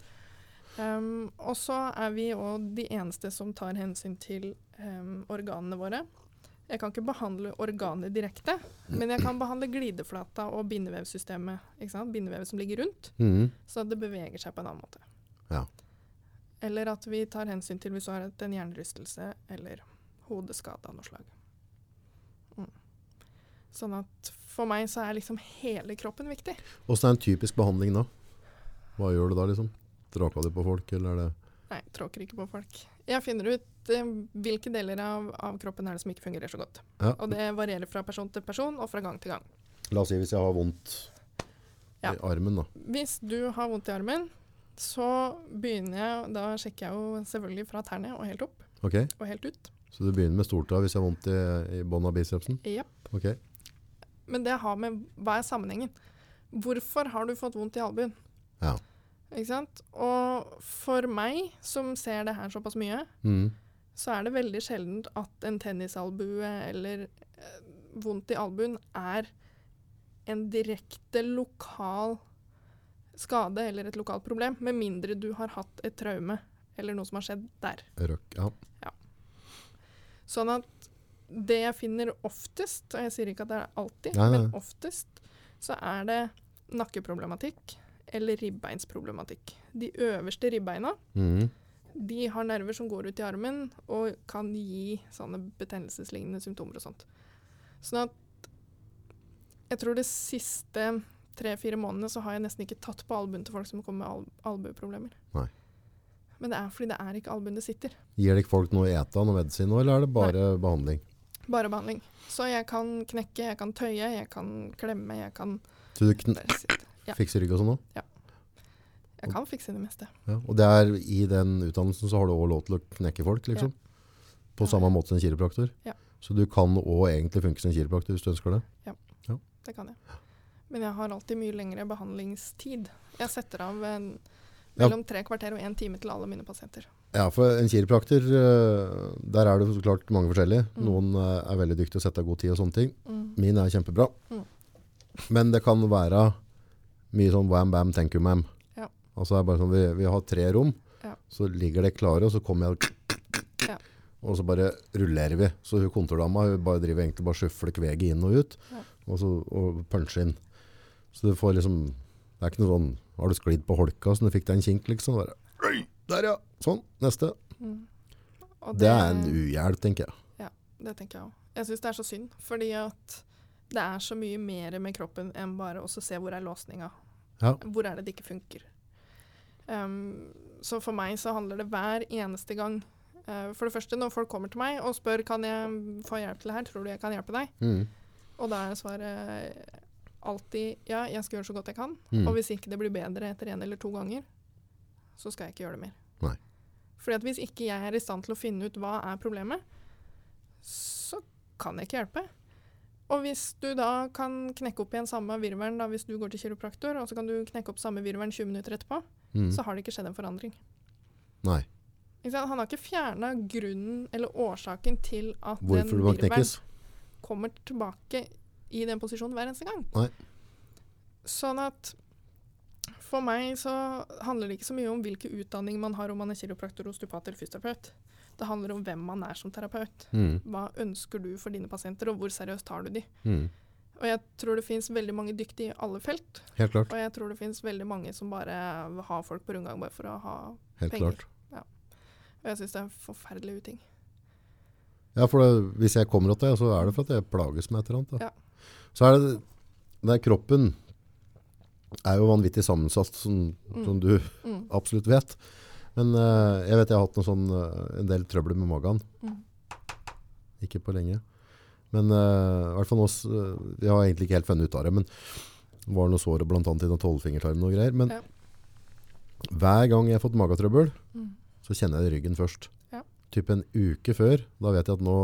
Um, og så er vi òg de eneste som tar hensyn til um, organene våre. Jeg kan ikke behandle organet direkte, men jeg kan behandle glideflata og bindevevsystemet. Bindevevet som ligger rundt, mm. så det beveger seg på en annen måte. Ja. Eller at vi tar hensyn til hvis du har en hjernerystelse eller hodeskade av noe slag. Mm. Sånn at for meg så er liksom hele kroppen viktig. Åssen er en typisk behandling da? Hva gjør du da, liksom? Tråka du på folk, eller er det Nei, tråker ikke på folk. Jeg finner ut eh, hvilke deler av, av kroppen er det som ikke fungerer så godt. ja. Og det varierer fra person til person og fra gang til gang. La oss si hvis jeg har vondt Ja. i armen, da. Hvis du har vondt i armen, så begynner jeg Da sjekker jeg jo selvfølgelig fra tærne og helt opp Okay. og helt ut. Så du begynner med stortå hvis jeg har vondt i, i bånn av bicepsen? Yep. Ok. Men det har med hva er sammenhengen. Hvorfor har du fått vondt i albuen? Ja. Ikke sant? Og for meg, som ser det her såpass mye, mm. så er det veldig sjeldent at en tennisalbue eller eh, vondt i albuen er en direkte lokal skade eller et lokalt problem, med mindre du har hatt et traume eller noe som har skjedd der. Røk. Ja. Sånn at det jeg finner oftest, og jeg sier ikke at det er alltid, Nei, nei. men oftest, så er det nakkeproblematikk eller ribbeinsproblematikk. De øverste ribbeina mm. de har nerver som går ut i armen og kan gi sånne betennelseslignende symptomer og sånt. Sånn at jeg tror de siste tre-fire månedene så har jeg nesten ikke tatt på albuen til folk som kommer med al albueproblemer. Nei. Men det er fordi det er ikke albuen det sitter. Gir dere folk noe å ete, noe medisin nå, eller er det bare behandling? Bare behandling. Så jeg kan knekke, jeg kan tøye, jeg kan klemme, jeg kan Så du kn. Ja. fikser rygg og sånn Ja. Jeg kan fikse det meste. Ja. Og det er i den utdannelsen så har du også lov til å knekke folk, liksom? På samme ja. måte som en kiropraktor? Ja. Så du kan også egentlig funke som en kiropraktor hvis du ønsker det? Ja, Det kan jeg. Men jeg har alltid mye lengre behandlingstid. Jeg setter av en, Ja. mellom tre kvarter og én time til alle mine pasienter. Ja, for en kiropraktor, øh, der er det så klart mange forskjellige. Mm. Noen øh, er veldig dyktige til å sette av god tid og sånne ting. Mm. Min er kjempebra. Mm. Men det kan være mye sånn wham bam, thank you ma'am. Ja. Altså det er bare sånn, vi, vi har tre rom, Ja. så ligger det klare, og så kommer jeg Ja. og så bare rullerer vi. Så hun kontordama hun bare driver egentlig bare skyfler kveget inn og ut, Ja. og så og puncher inn. Så du får liksom, det er ikke noe sånn, har du sklidd på holka, så du fikk deg en kink liksom, bare, «Oi, der ja, sånn, neste. Mm. Og Det er en uhjelp, tenker jeg. Ja, Det tenker jeg òg. Jeg syns det er så synd, fordi at det er så mye mer med kroppen enn bare å se hvor er låsninga. Ja. Hvor er det det ikke funker. Um, så for meg så handler det hver eneste gang Uh, For det første, når folk kommer til meg og spør kan jeg få hjelp til det her, tror du jeg kan hjelpe deg, Mm. Og da er svaret alltid ja, jeg skal gjøre så godt jeg kan. Mm. Og hvis ikke det blir bedre etter én eller to ganger, så skal jeg ikke gjøre det mer. Nei. Fordi at hvis ikke jeg er i stand til å finne ut hva er problemet, så kan jeg ikke hjelpe. Og hvis du da kan knekke opp igjen samme virvelen da, hvis du går til kiropraktor, og så kan du knekke opp samme virvelen 20 minutter etterpå, Mm. så har det ikke skjedd en forandring. Nei. Han har ikke fjerna grunnen eller årsaken til at Hvorfor den virvelen kommer tilbake i den posisjonen hver eneste gang. Nei. Sånn at for meg så handler det ikke så mye om hvilken utdanning man har, om man er kiropraktor, osteopat eller fysioterapeut. Det handler om hvem man er som terapeut. Mm. Hva ønsker du for dine pasienter, og hvor seriøst tar du de? Mm. Og jeg tror det finnes veldig mange dyktige i alle felt, Helt klart. og jeg tror det finnes veldig mange som bare vil ha folk på rundgang bare for å ha Helt penger. klart. Og jeg syns det er en forferdelig uting. Ja, for det, hvis jeg kommer til deg, så er det for at jeg plages med et eller annet. Da. Ja. Så er det, det er kroppen er jo vanvittig sammensatt, som, Mm. som du Mm. absolutt vet. Men uh, jeg vet jeg har hatt sånn, uh, en del trøbbel med magen. Mm. Ikke på lenge. Men uh, hvert fall nå, vi har egentlig ikke helt funnet ut av det, men det var noe sår annet i den tolvfingertarmen og greier. Men Ja. hver gang jeg har fått magetrøbbel, Mm. så kjenner jeg det i ryggen først. Ja. Typ en uke før, da vet jeg at nå,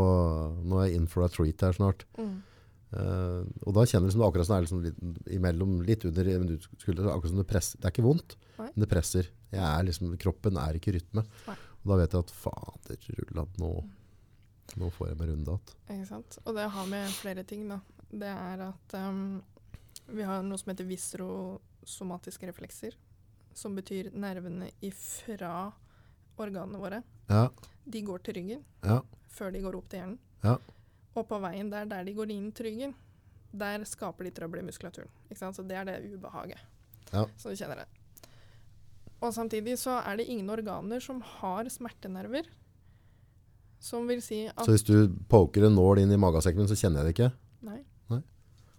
nå er jeg in for a treat her snart. Mm. Eh, og da kjenner du som det akkurat som det er liksom litt, imellom, litt under skulderen, akkurat som det presser. Det er ikke vondt, Nei. men det presser. Jeg er liksom, kroppen er ikke i rytme. Nei. Og da vet jeg at fader, rulla, nå, nå får jeg meg runde igjen. Og det har med flere ting, da. Det er at um, vi har noe som heter visrosomatiske reflekser. Som betyr nervene ifra organene våre. Ja, De går til ryggen ja, før de går opp til hjernen. Ja. Og på veien der, der de går inn tryggen, ryggen, der skaper de trøbbel i muskulaturen. Så det er det ubehaget. Ja. Så du kjenner det. Og samtidig så er det ingen organer som har smertenerver. Som vil si at Så hvis du poker en nål inn i magasekken min, så kjenner jeg det ikke. Nei. Nei.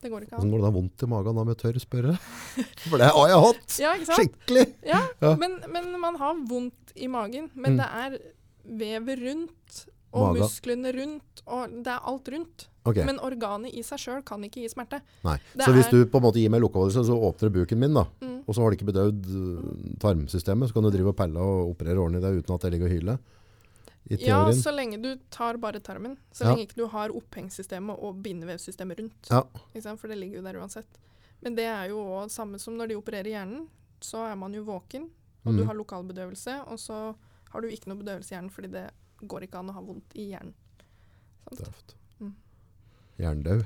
Det går ikke Hvordan an. går det da vondt i magen da, om jeg tør spørre? [LAUGHS] For det har jeg hatt! [LAUGHS] Ja? Skikkelig! Ja, Ja. Men, men man har vondt i magen. Men Mm. det er vevet rundt, og Maga. musklene rundt, og det er alt rundt. Okay. Men organet i seg sjøl kan ikke gi smerte. nei. det Så hvis du på en måte gir meg lukkeholdelse, så åpner du buken min da. Mm. Og så har du ikke bedøvd øh, tarmsystemet, så kan du drive og pelle og operere årene i det uten at det ligger og hyler. I Ja, så lenge du tar bare tarmen. Så Ja. lenge ikke du har opphengssystemet og bindevevsystemet rundt. Ja. For det ligger jo der uansett. Men det er jo òg samme som når de opererer hjernen. Så er man jo våken, og du Mm. har lokalbedøvelse, og så har du ikke noe bedøvelse i hjernen fordi det går ikke an å ha vondt i hjernen. Sant? Mm. Jerndau.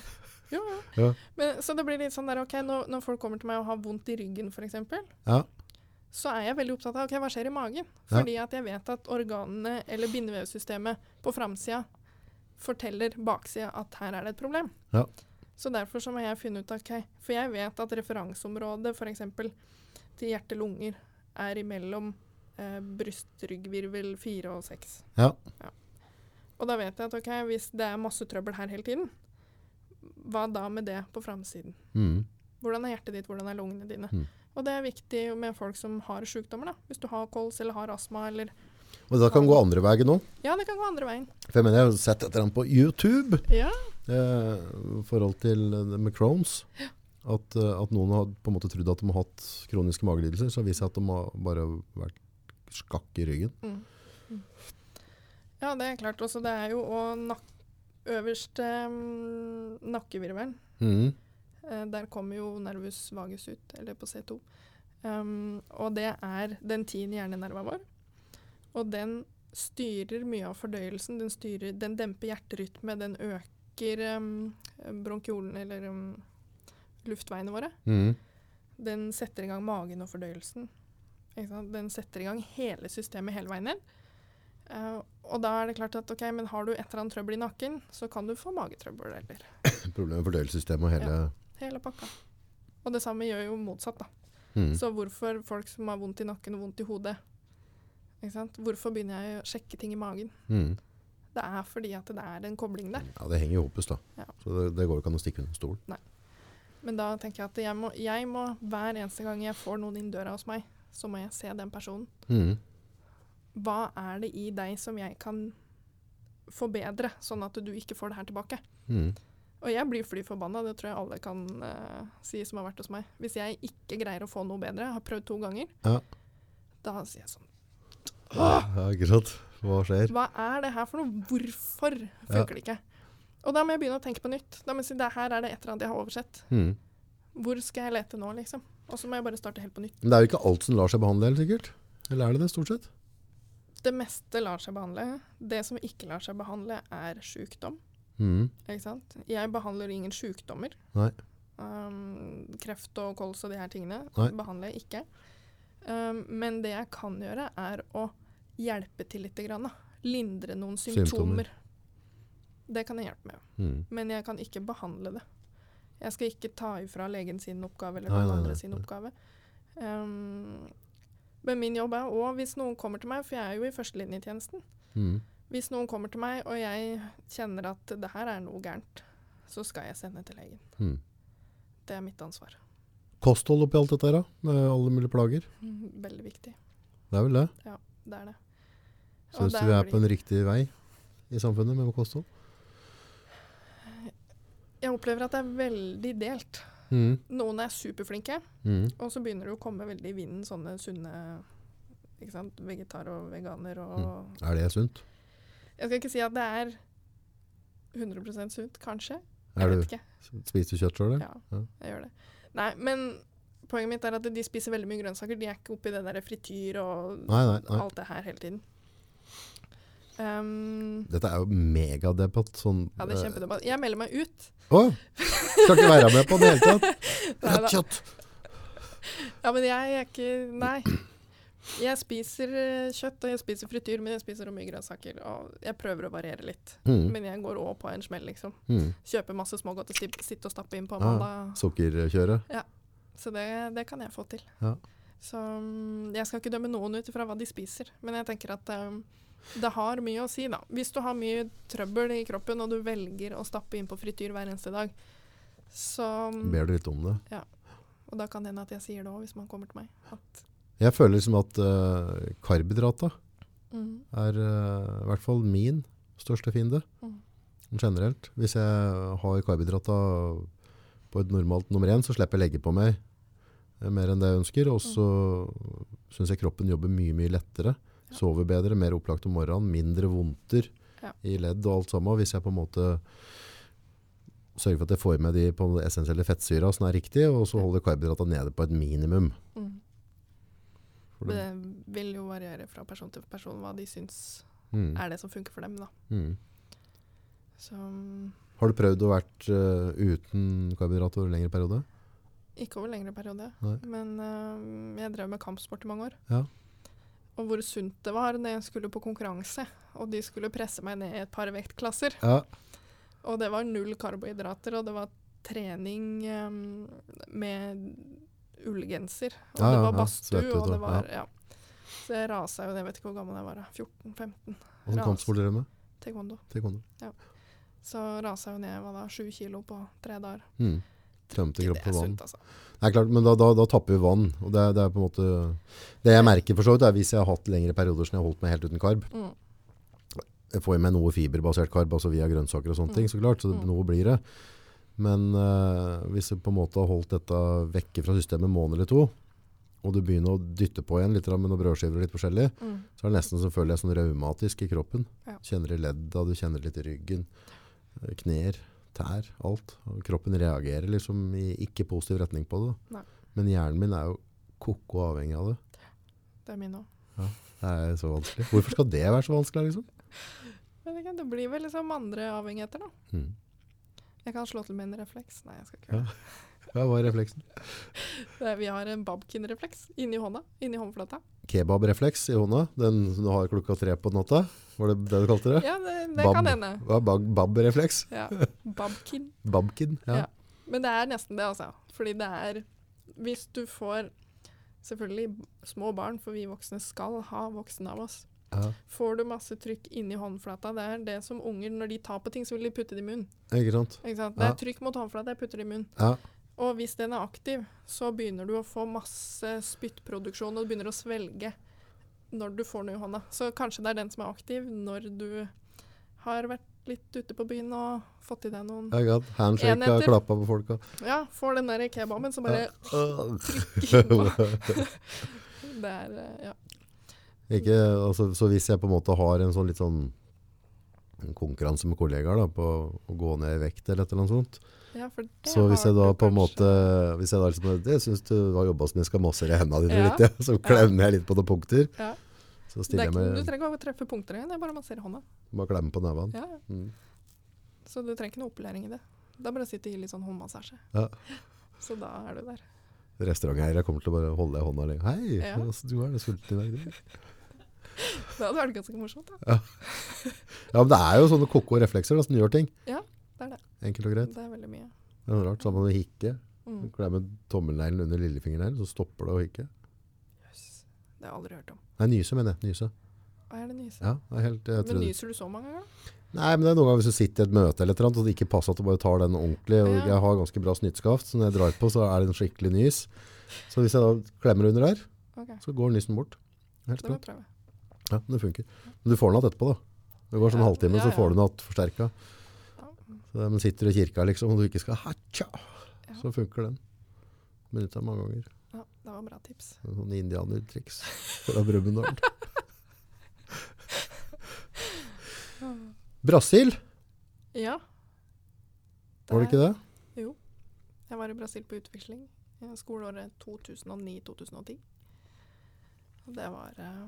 [LAUGHS] ja, ja. Ja. Men, så det blir litt sånn der, ok, når, når folk kommer til meg og har vondt i ryggen f.eks., Ja. så er jeg veldig opptatt av ok, hva skjer i magen. Fordi at jeg vet at organene eller bindevevsystemet på framsida forteller baksida at her er det et problem. Ja. Så derfor så må jeg finne ut ok, For jeg vet at referanseområdet f.eks. til hjerte-lunger er imellom eh, brystryggvirvel fire og seks. Ja. Og da vet jeg at ok, hvis det er masse trøbbel her hele tiden, hva da med det på framsiden? Mm. Hvordan er hjertet ditt, hvordan er lungene dine? Mm. Og det er viktig med folk som har sykdommer. da. Hvis du har kols eller har astma eller Og det kan gå andre veien nå. Ja, det kan gå andre veien. For jeg mener, jeg har sett et eller annet på YouTube Ja. eh, i forhold til eh, med Crohns. At, eh, at noen har på en måte trodd at de har hatt kroniske magelidelser, så viser det at de har bare vært skakk i ryggen. Mm. Mm. Ja, det er klart. Også det er jo òg nak øverste um, nakkevirvelen. Mm. Uh, der kommer jo nervus vagus ut, eller på C2. Um, og det er den tiende hjernenerva vår. Og den styrer mye av fordøyelsen. Den, styrer, den demper hjerterytme, den øker um, bronkiolen, eller um, luftveiene våre. Mm. Den setter i gang magen og fordøyelsen. Den setter i gang hele systemet hele veien ned. Uh, og da er det klart at ok, men har du et eller annet trøbbel i nakken, så kan du få magetrøbbel eller [COUGHS] Problemet med fordøyelsessystemet og hele hele pakka. Og det samme gjør jo motsatt, da. mm. Så hvorfor folk som har vondt i nakken og vondt i hodet ikke sant? Hvorfor begynner jeg å sjekke ting i magen? Mm. Det er fordi at det er en kobling der. Ja, det henger jo hopus, da. Ja. Så det, det går jo ikke an å stikke under stol. Men da tenker jeg at jeg må, jeg må hver eneste gang jeg får noen inn døra hos meg, så må jeg se den personen. Mm. Hva er det i deg som jeg kan forbedre, sånn at du ikke får det her tilbake? Mm. Og jeg blir fly forbanna, det tror jeg alle kan uh, si som har vært hos meg. Hvis jeg ikke greier å få noe bedre, har prøvd to ganger, Ja. da sier jeg sånn Ja, akkurat. Hva skjer? Hva er det her for noe? Hvorfor funker det ikke? Og da må jeg begynne å tenke på nytt. Da må jeg si, det her er det et eller annet jeg har oversett. Mm. Hvor skal jeg lete nå, liksom? Og så må jeg bare starte helt på nytt. Men det er jo ikke alt som lar seg behandle, helt sikkert? Eller er det det, stort sett? Det meste lar seg behandle. Det som ikke lar seg behandle, er sykdom. Mm. Ikke sant? Jeg behandler ingen sykdommer. Nei. Um, kreft og kols og de her tingene Nei. behandler jeg ikke. Um, men det jeg kan gjøre, er å hjelpe til litt. Grann. Lindre noen Symptomer. symptomer. Det kan jeg hjelpe med. Mm. Men jeg kan ikke behandle det. Jeg skal ikke ta ifra legen sin oppgave eller noen andre sin oppgave. Um, men min jobb er òg, hvis noen kommer til meg, for jeg er jo i førstelinjetjenesten Mm. Hvis noen kommer til meg og jeg kjenner at det her er noe gærent, så skal jeg sende til legen. Mm. Det er mitt ansvar. Kosthold oppi alt dette her, da? Med alle mulige plager? Veldig viktig. Det er vel det? Ja, Det er det. Syns du vi er blir- på en riktig vei i samfunnet med kosthold? Jeg opplever at det er veldig delt. Mm. Noen er superflinke, Mm. og så begynner det å komme veldig i vinden sånne sunne ikke sant? vegetar og veganer og Er det sunt? Jeg skal ikke si at det er 100 sunt, kanskje. Jeg vet ikke. spiser du kjøtt sjøl, Ja, Ja. jeg gjør det. Nei, men poenget mitt er at de spiser veldig mye grønnsaker. De er ikke oppi det der frityr og Nei, nei, nei. alt det her hele tiden. Um, Dette er jo megadebatt. Sånn ja, det er kjempedebatt. Jeg melder meg ut. Å! Skal ikke være med på det i det hele tatt. [LAUGHS] Rødt kjøtt! Ja, men jeg er ikke Nei. Jeg spiser eh, kjøtt og jeg spiser frityr, men jeg spiser mye grønnsaker. Og jeg prøver å variere litt. Mm. Men jeg går òg på en smell, liksom. Mm. Kjøper masse smågodt og sitter og stapper inn på Ah. sukkerkjøret? Sukkerkjøret. Så det, det kan jeg få til. Ja. Så mm, jeg skal ikke dømme noen ut ifra hva de spiser, men jeg tenker at um, det har mye å si, da. Hvis du har mye trøbbel i kroppen, og du velger å stappe inn på frityr hver eneste dag, så mm, Ber du litt om det? Ja. Og da kan det hende at jeg sier det òg, hvis man kommer til meg. Jeg føler liksom at uh, karbohydrater mm, er uh, i hvert fall min største fiende. Mm. Generelt. Hvis jeg har karbidrata på et normalt nummer én, så slipper jeg legge på meg eh, mer enn det jeg ønsker. Og så syns jeg kroppen jobber mye, mye lettere. Sover bedre, mer opplagt om morgenen, mindre vondter Ja. i ledd og alt sammen. Hvis jeg på en måte sørger for at jeg får med de på essensielle fettsyra som er riktig, og så holder karbohydratene nede på et minimum. mm. Det- vil jo variere fra person til person hva de syns mm, er det som funker for dem, da. mm. Så Har du prøvd å vært uh, uten karbohydrater over en lengre periode? ikke over lengre periode. Nei. Men uh, jeg drev med kampsport i mange år. Ja. Og hvor sunt det var når jeg skulle på konkurranse, og de skulle presse meg ned i et par vektklasser. Ja. Og det var null karbohydrater, og det var trening um, med ullgenser. Og Ja, det var ja, badstue, ja, og det var ja. Så jeg rasa jo, jeg vet ikke hvor gammel jeg var, 14-15. Hvilken kampsport drev du med? Taekwondo. Taekwondo. Så rasa jeg jo ned var da, sju kilo på tre dager. Mm. Det er for vann. sunt, altså. Er klart, men da, da, da tapper vi vann. Og det, det er på en måte Det jeg merker for så vidt, er hvis jeg har hatt lengre perioder som jeg har holdt meg helt uten karb. Mm. Jeg får i meg noe fiberbasert karb, altså via grønnsaker og sånne Mm. ting, så klart. Så det, Mm. noe blir det. Men eh, hvis jeg på en måte har holdt dette vekke fra systemet en måned eller to, og du begynner å dytte på igjen litt med noen brødskiver og litt forskjellig, Mm. så er det nesten som føler jeg sånn raumatisk i kroppen. Ja. Kjenner i ledda, du kjenner litt i ryggen, knær. Tær, alt. Og kroppen reagerer liksom i ikke positiv retning på det. Nei. Men hjernen min er jo koko avhengig av det. Det er min òg. Det er så vanskelig. Hvorfor skal det være så vanskelig, liksom? Det blir vel liksom andre avhengigheter, da. Mm. Jeg kan slå til min refleks. Nei, jeg skal ikke. Ja. Hva var refleksen? Vi har en babkin-refleks inni hånda. Inni håndflata. Kebabrefleks i hånda, den du har klokka tre på natta. Var det det du kalte det? Ja, det, det Bab. kan hende. Babrefleks? Ja. Babkin. [LAUGHS] Babkin? Ja. Ja. Men det er nesten det, altså. Fordi det er Hvis du får Selvfølgelig små barn, for vi voksne skal ha voksne av oss. Ja. Får du masse trykk inni håndflata, det er det som unger Når de tar på ting, så vil de putte det i munnen. Ikke sant? Ikke sant? Det er trykk mot håndflata, jeg putter det i munnen. Ja. Og hvis den er aktiv, så begynner du å få masse spyttproduksjon, og du begynner å svelge når du får noe i hånda. Så kanskje det er den som er aktiv når du Har vært litt ute på byen og fått i deg noen Jeg har handshake og klappa på folka. Ja, får den der kebaben som bare [LAUGHS] [LAUGHS] Det er eh, Ja. Ikke, altså, så hvis jeg på en måte har en sånn litt sånn konkurranse med kollegaer da, på å gå ned i vekt eller et eller annet sånt, ja så hvis jeg da på en måte hvis jeg da liksom, Det syns du har jobba som jeg skal massere hendene dine Ja. litt, ja. så klemmer jeg litt på noen punkter. Ja. Så er stiller jeg ikke, Du trenger ikke å treffe punkter engang, det er bare å massere hånda. bare klemme på nevene. Ja. Mm. Så du trenger ikke noe opplæring i det. Er bare å sitte og gi litt sånn håndmassasje. Ja. Så da er du der. Restauranteiere kommer til å bare holde deg i hånda lenge. Hei, altså, du er det sulten i dag. Det hadde vært ganske morsomt. da. Ja, men det er jo sånne koko reflekser da, som gjør ting. Ja, Det er det. Enkelt og greit. Det er veldig mye. Det er noe rart. Sammen med hikke. Mm. Klemme tommelneglen under lillefingerneglen, så stopper det å hikke. Jøss. Det har jeg aldri hørt om. Nei, nyse mener jeg. Nyse. Hva er det nyse? Ja, det er helt, Men nyser du så mange ganger? Nei, men det er noen ganger hvis du sitter i et møte eller et eller annet, og det ikke passer at du bare tar den ordentlig, og Ja. jeg har ganske bra snyttskaft, så når jeg drar på, så er det en skikkelig nys. Så hvis jeg da klemmer under der, okay. så går nysen bort. Helt det Ja, det funker. Men du får den igjen etterpå da. Det går sånn Ja, halvtime, ja, så får du den igjen forsterka. Men sitter du i kirka liksom, og du ikke skal hatcha, Ja. så funker den. Benyttet mange ganger. Ja, det var bra tips. Noen indianertriks fra Brumunddal. [LAUGHS] Brasil, Ja. var det ikke det? Jo. Jeg var i Brasil på utveksling i skoleåret 2009-2010. Og det var eh,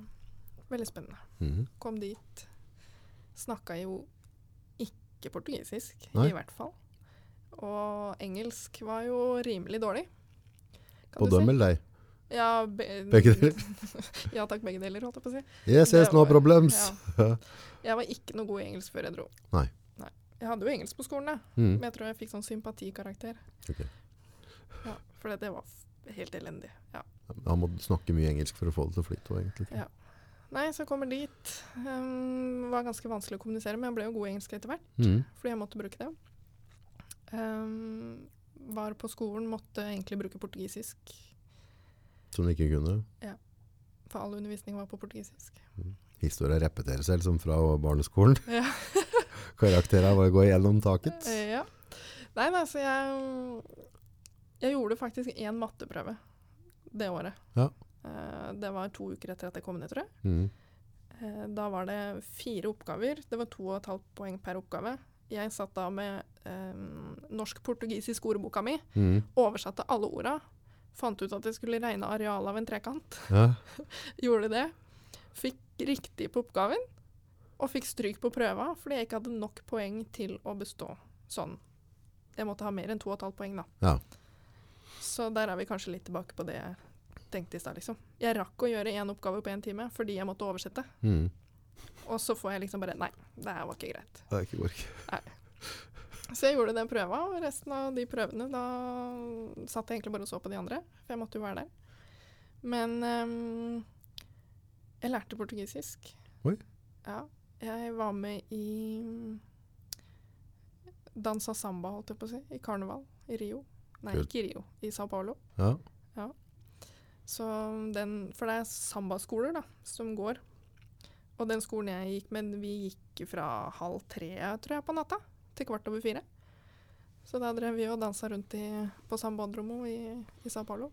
veldig spennende. Mhm. Kom dit. Snakka jo ikke portugisisk, Nei. i hvert fall. Og engelsk var jo rimelig dårlig. kan si. dem eller deg? Ja, be Begge deler? [LAUGHS] ja takk, begge deler, holdt jeg på å si. Yes, yes, no problems. [LAUGHS] Ja. Jeg var ikke noe god i engelsk før jeg dro. Nei. Jeg hadde jo engelsk på skolen. Mm. Men jeg tror jeg fikk sånn sympatikarakter. Ok. Ja, for det var helt elendig. Ja. Han må snakke mye engelsk for å få det til å flyte. egentlig. Ja. Nei, så jeg kommer dit. Um, var ganske vanskelig å kommunisere men Jeg ble jo god i engelsk etter hvert, Mm. fordi jeg måtte bruke det. Um, var på skolen, måtte egentlig bruke portugisisk. Som du ikke kunne. Ja. For all undervisning var på portugisisk. Historia repeterer seg liksom fra barneskolen. [LAUGHS] Ja. [LAUGHS] Karakterene bare går gjennom taket. Eh, ja. Nei, nei, så jeg Jeg gjorde faktisk én matteprøve det året. Ja. Eh, det var to uker etter at jeg kom ned, tror jeg. Mm. Eh, Da var det fire oppgaver. Det var to og et halvt poeng per oppgave. Jeg satt da med eh, norsk-portugisisk ordboka mi, mm. oversatte alle orda. Fant ut at jeg skulle regne arealet av en trekant. Ja. [LAUGHS] Gjorde det. Fikk riktig på oppgaven, og fikk stryk på prøva fordi jeg ikke hadde nok poeng til å bestå sånn. Jeg måtte ha mer enn to og et halvt poeng, da. Ja. Så der er vi kanskje litt tilbake på det tenkte i stad, liksom. Jeg rakk å gjøre én oppgave på én time fordi jeg måtte oversette. Mm. Og så får jeg liksom bare Nei, det her var ikke greit. Det er ikke ikke. Så jeg gjorde den prøva, og resten av de prøvene da satt jeg egentlig bare og så på de andre, for jeg måtte jo være der. Men um, jeg lærte portugisisk. Oi. Ja. Jeg var med i Dansa samba, holdt jeg på å si, i karneval i Rio. Nei, ikke i Rio, i Sao Paulo. Ja. Ja. Så den, for det er sambaskoler da, som går. Og den skolen jeg gikk med, vi gikk fra halv tre, tror jeg, på natta, til kvart over fire. Så da drev vi og dansa rundt i, på Sambandromo i, i Sao Paulo.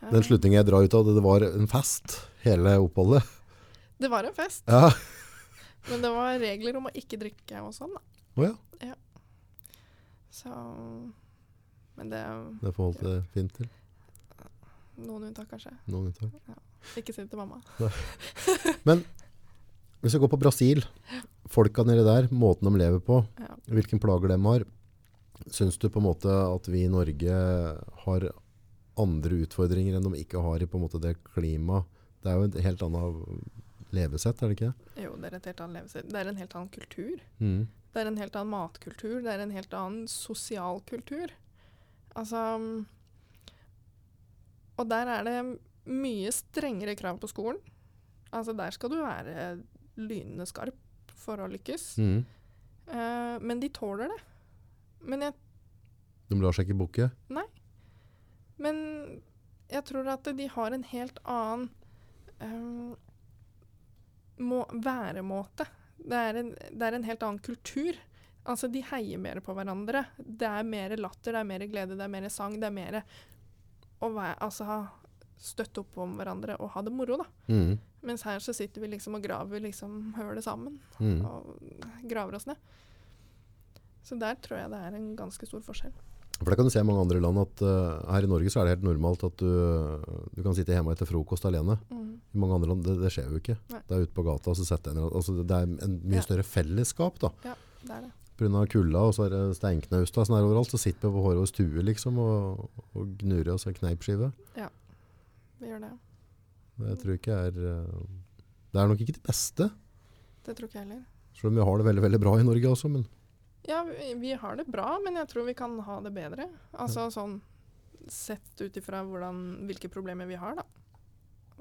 Den slutningen jeg drar ut av, det, var en fest, hele oppholdet. Det var en fest, Ja. men det var regler om å ikke drikke og sånn, da. Ja. ja, Så Men det det forholdt det fint til. Noen unntak, kanskje. Noen unntak. Ikke si det til mamma. Men hvis vi går på Brasil, folka nede der, måten de lever på, Ja. hvilken plager de har, syns du på en måte at vi i Norge har andre utfordringer enn de ikke har i på en måte det klimaet? Det er jo et helt annet levesett, er det ikke? Jo, det er et helt annet levesett. Det er en helt annen kultur. Mm. Det er en helt annen matkultur, det er en helt annen sosial kultur. Altså Og der er det mye strengere krav på skolen. Altså der skal du være lynende skarp for å lykkes. Mm. Uh, men de tåler det. Men jeg, De lar seg ikke bukke. men jeg tror at de har en helt annen um, må, væremåte. Det er, en, det er en helt annen kultur. Altså, de heier mer på hverandre. Det er mer latter, det er mer glede, det er mer sang. Det er mer å være, altså, støtte opp om hverandre og ha det moro, da. Mm. Mens her så sitter vi liksom og graver liksom hølet sammen. Mm. Og graver oss ned. Så der tror jeg det er en ganske stor forskjell. For det kan du se i mange andre land at uh, her i Norge så er det helt normalt at du, du kan sitte hjemme etter frokost alene. I mange andre land, det, det skjer jo ikke. Nei. Det er ute på gata, så setter en, altså det er en mye større fellesskap da. Ja, Det er det. Av kulda, og så er det steinknaust sånn overalt, så sitter vi på håret og stue liksom, og, og gnurer oss en kneipskive. Vi gjør det. Det tror jeg ikke er... eh, Det er nok ikke det beste, Det tror ikke jeg heller. selv om vi har det veldig, veldig bra i Norge også, men Ja, vi, vi har det bra, men jeg tror vi kan ha det bedre. Altså sånn sett ut ifra hvilke problemer vi har, da.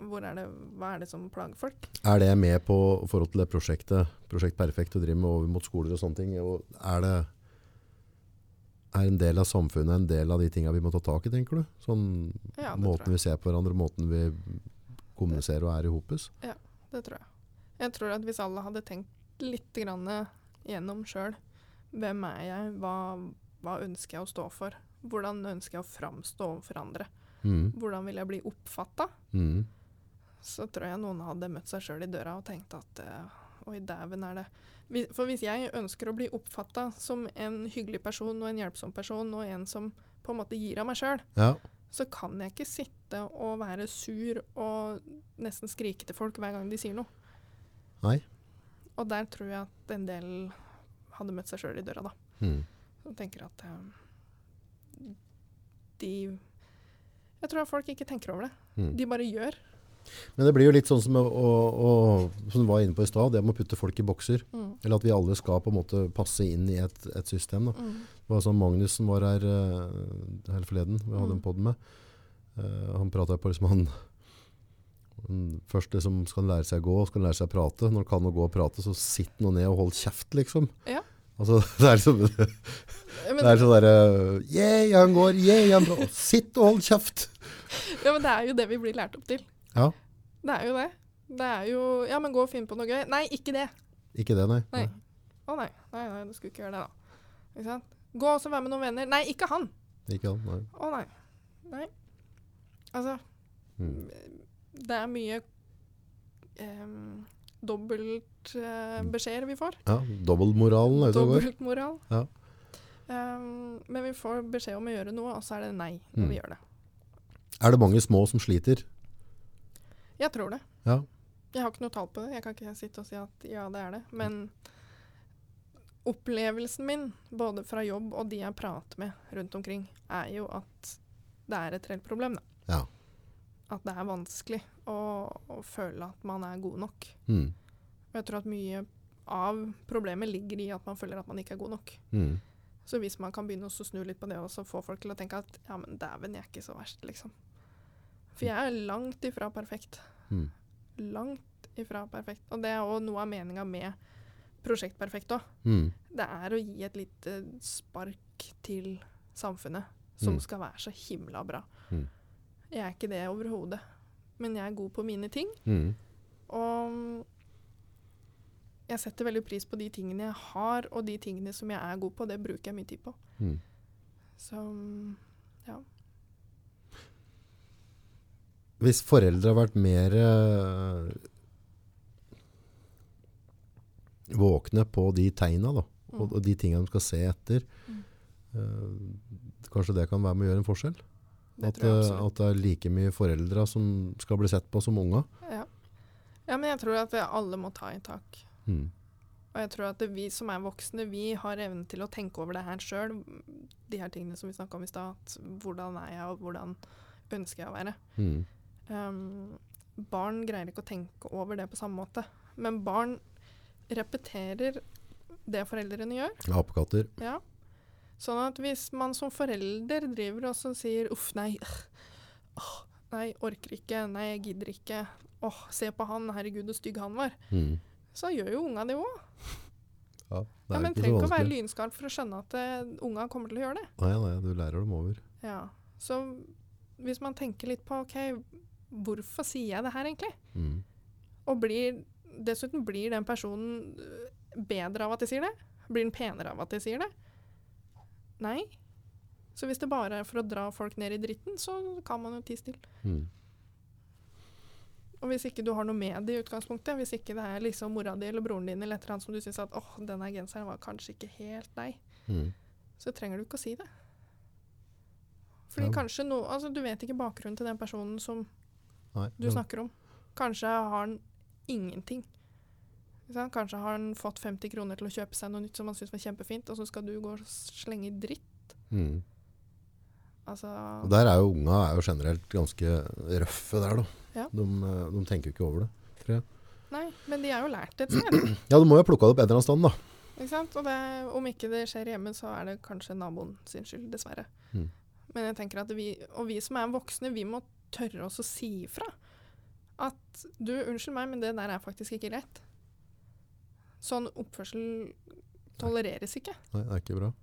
Hvor er det, hva er det som plager folk? er det med på forhold til det prosjektet, Prosjekt Perfekt du driver med over mot skoler og sånne ting, og er det er en del av samfunnet en del av de tingene vi må ta tak i, tenker du? Sånn Ja, måten vi ser på hverandre, måten vi kommuniserer og er i Ja, Det tror jeg. Jeg tror at hvis alle hadde tenkt litt grann gjennom sjøl Hvem er jeg? Hva, hva ønsker jeg å stå for? Hvordan ønsker jeg å framstå overfor andre? Mm. Hvordan vil jeg bli oppfatta? Mm. Så tror jeg noen hadde møtt seg sjøl i døra og tenkt at eh, oi, dæven er det For hvis jeg ønsker å bli oppfatta som en hyggelig person og en hjelpsom person og en som på en måte gir av meg sjøl, Ja. så kan jeg ikke sitte og være sur og nesten skrike til folk hver gang de sier noe. Nei. Og der tror jeg at en del hadde møtt seg sjøl i døra, da. Mm. Og tenker at eh, de Jeg tror at folk ikke tenker over det. Mm. De bare gjør. Men det blir jo litt sånn som, å, å, som du var inne på i stad, det med å putte folk i bokser. Mm. Eller at vi alle skal på en måte passe inn i et, et system. Mm. Det var sånn Magnus som var her, uh, her forleden, vi hadde Mm. en pod med. Uh, han pratet på liksom han, han Først liksom skal han lære seg å gå, skal han lære seg å prate. Når han kan å gå og prate, så sitt nå ned og hold kjeft, liksom. Ja. Altså, [LAUGHS] det er liksom det er sånn derre Yeah, han går! Yeah, han går! Sitt og hold kjeft! Ja, men det er jo det vi blir lært opp til. Ja. Det er jo det. Det er jo Ja, men gå og finn på noe gøy. Nei, ikke det. Ikke det, nei. Nei. Å nei. Nei, nei, du skulle ikke gjøre det, da. Ikke sant? Gå og være med noen venner. Nei, ikke han. Ikke han, nei. Å nei. Nei. Altså, Mm. det er mye um, dobbelt uh, vi får. Ja, dobbeltmoralen er ute og går. Dobbeltmoral. Ja. Um, men vi får beskjed om å gjøre noe, og så er det nei når Mm. vi gjør det. Er det mange små som sliter? Jeg tror det. Ja. Jeg har ikke noe tall på det. Jeg kan ikke sitte og si at ja, det er det. Men opplevelsen min, både fra jobb og de jeg prater med rundt omkring, er jo at det er et reelt problem. Da. Ja. At det er vanskelig å, å føle at man er god nok. Mm. Jeg tror at mye av problemet ligger i at man føler at man ikke er god nok. Mm. Så hvis man kan begynne å snu litt på det og få folk til å tenke at ja, men dæven, jeg er ikke så verst, liksom. For jeg er langt ifra perfekt. Mm. Langt ifra perfekt. Og det er òg noe av meninga med Prosjekt Perfekt òg. Mm. Det er å gi et lite spark til samfunnet, som Mm. skal være så himla bra. Mm. Jeg er ikke det overhodet, men jeg er god på mine ting. Mm. Og jeg setter veldig pris på de tingene jeg har, og de tingene som jeg er god på. Det bruker jeg mye tid på. Mm. Så ja. Hvis foreldre har vært mer eh, våkne på de tegna da, og, Mm. og de tingene de skal se etter, eh, kanskje det kan være med å gjøre en forskjell? Det At, eh, at det er like mye foreldre som skal bli sett på som unga. Ja. ja, men jeg tror at alle må ta i tak. Mm. Og jeg tror at vi som er voksne, vi har evnen til å tenke over det her sjøl. De her tingene som vi snakka om i stad. Hvordan er jeg, og hvordan ønsker jeg å være. Mm. Um, barn greier ikke å tenke over det på samme måte. Men barn repeterer det foreldrene gjør. Apekatter. Ja. Sånn at hvis man som forelder driver og sier 'uff, nei', åh, nei, orker ikke, nei, jeg gidder ikke, åh, se på han, herregud, så stygg han var, Mm. så gjør jo unga det òg. Ja, det Ja, men trenger ikke å være lynskarp for å skjønne at eh, unga kommer til å gjøre det. Nei, nei, du lærer dem over. Ja. Så hvis man tenker litt på OK, hvorfor sier jeg det her egentlig? Mm. Og blir dessuten blir den personen øh, bedre av at jeg sier det? Blir den penere av at jeg sier det? Nei. Så hvis det bare er for å dra folk ned i dritten, så kan man jo tie stille. Mm. Og hvis ikke du har noe med det i utgangspunktet, hvis ikke det er liksom mora di eller broren din eller et eller annet som du syns at åh, denne genseren var kanskje ikke helt deg, Mm. så trenger du ikke å si det. Fordi Ja. kanskje no, altså Du vet ikke bakgrunnen til den personen som Nei, du snakker om. Kanskje har han ingenting. Kanskje har han fått 50 kroner til å kjøpe seg noe nytt som han syns var kjempefint, og så skal du gå og slenge dritt. Mm. Altså Og der er jo unga er jo generelt ganske røffe der, da. Ja. De, eh, de tenker jo ikke over det. tror jeg. Nei, men de er jo lært et sted. [CLEARS THROAT] Ja, du må jo ha plukka det opp en eller annen stand, da. Ikke sant? Og det, om ikke det skjer hjemme, så er det kanskje naboen sin skyld, dessverre. Mm. Men jeg tenker at vi, og vi som er voksne, vi må tørre å si ifra. At du, unnskyld meg, men det der er faktisk ikke greit. Sånn oppførsel tolereres ikke. Nei, det er ikke bra.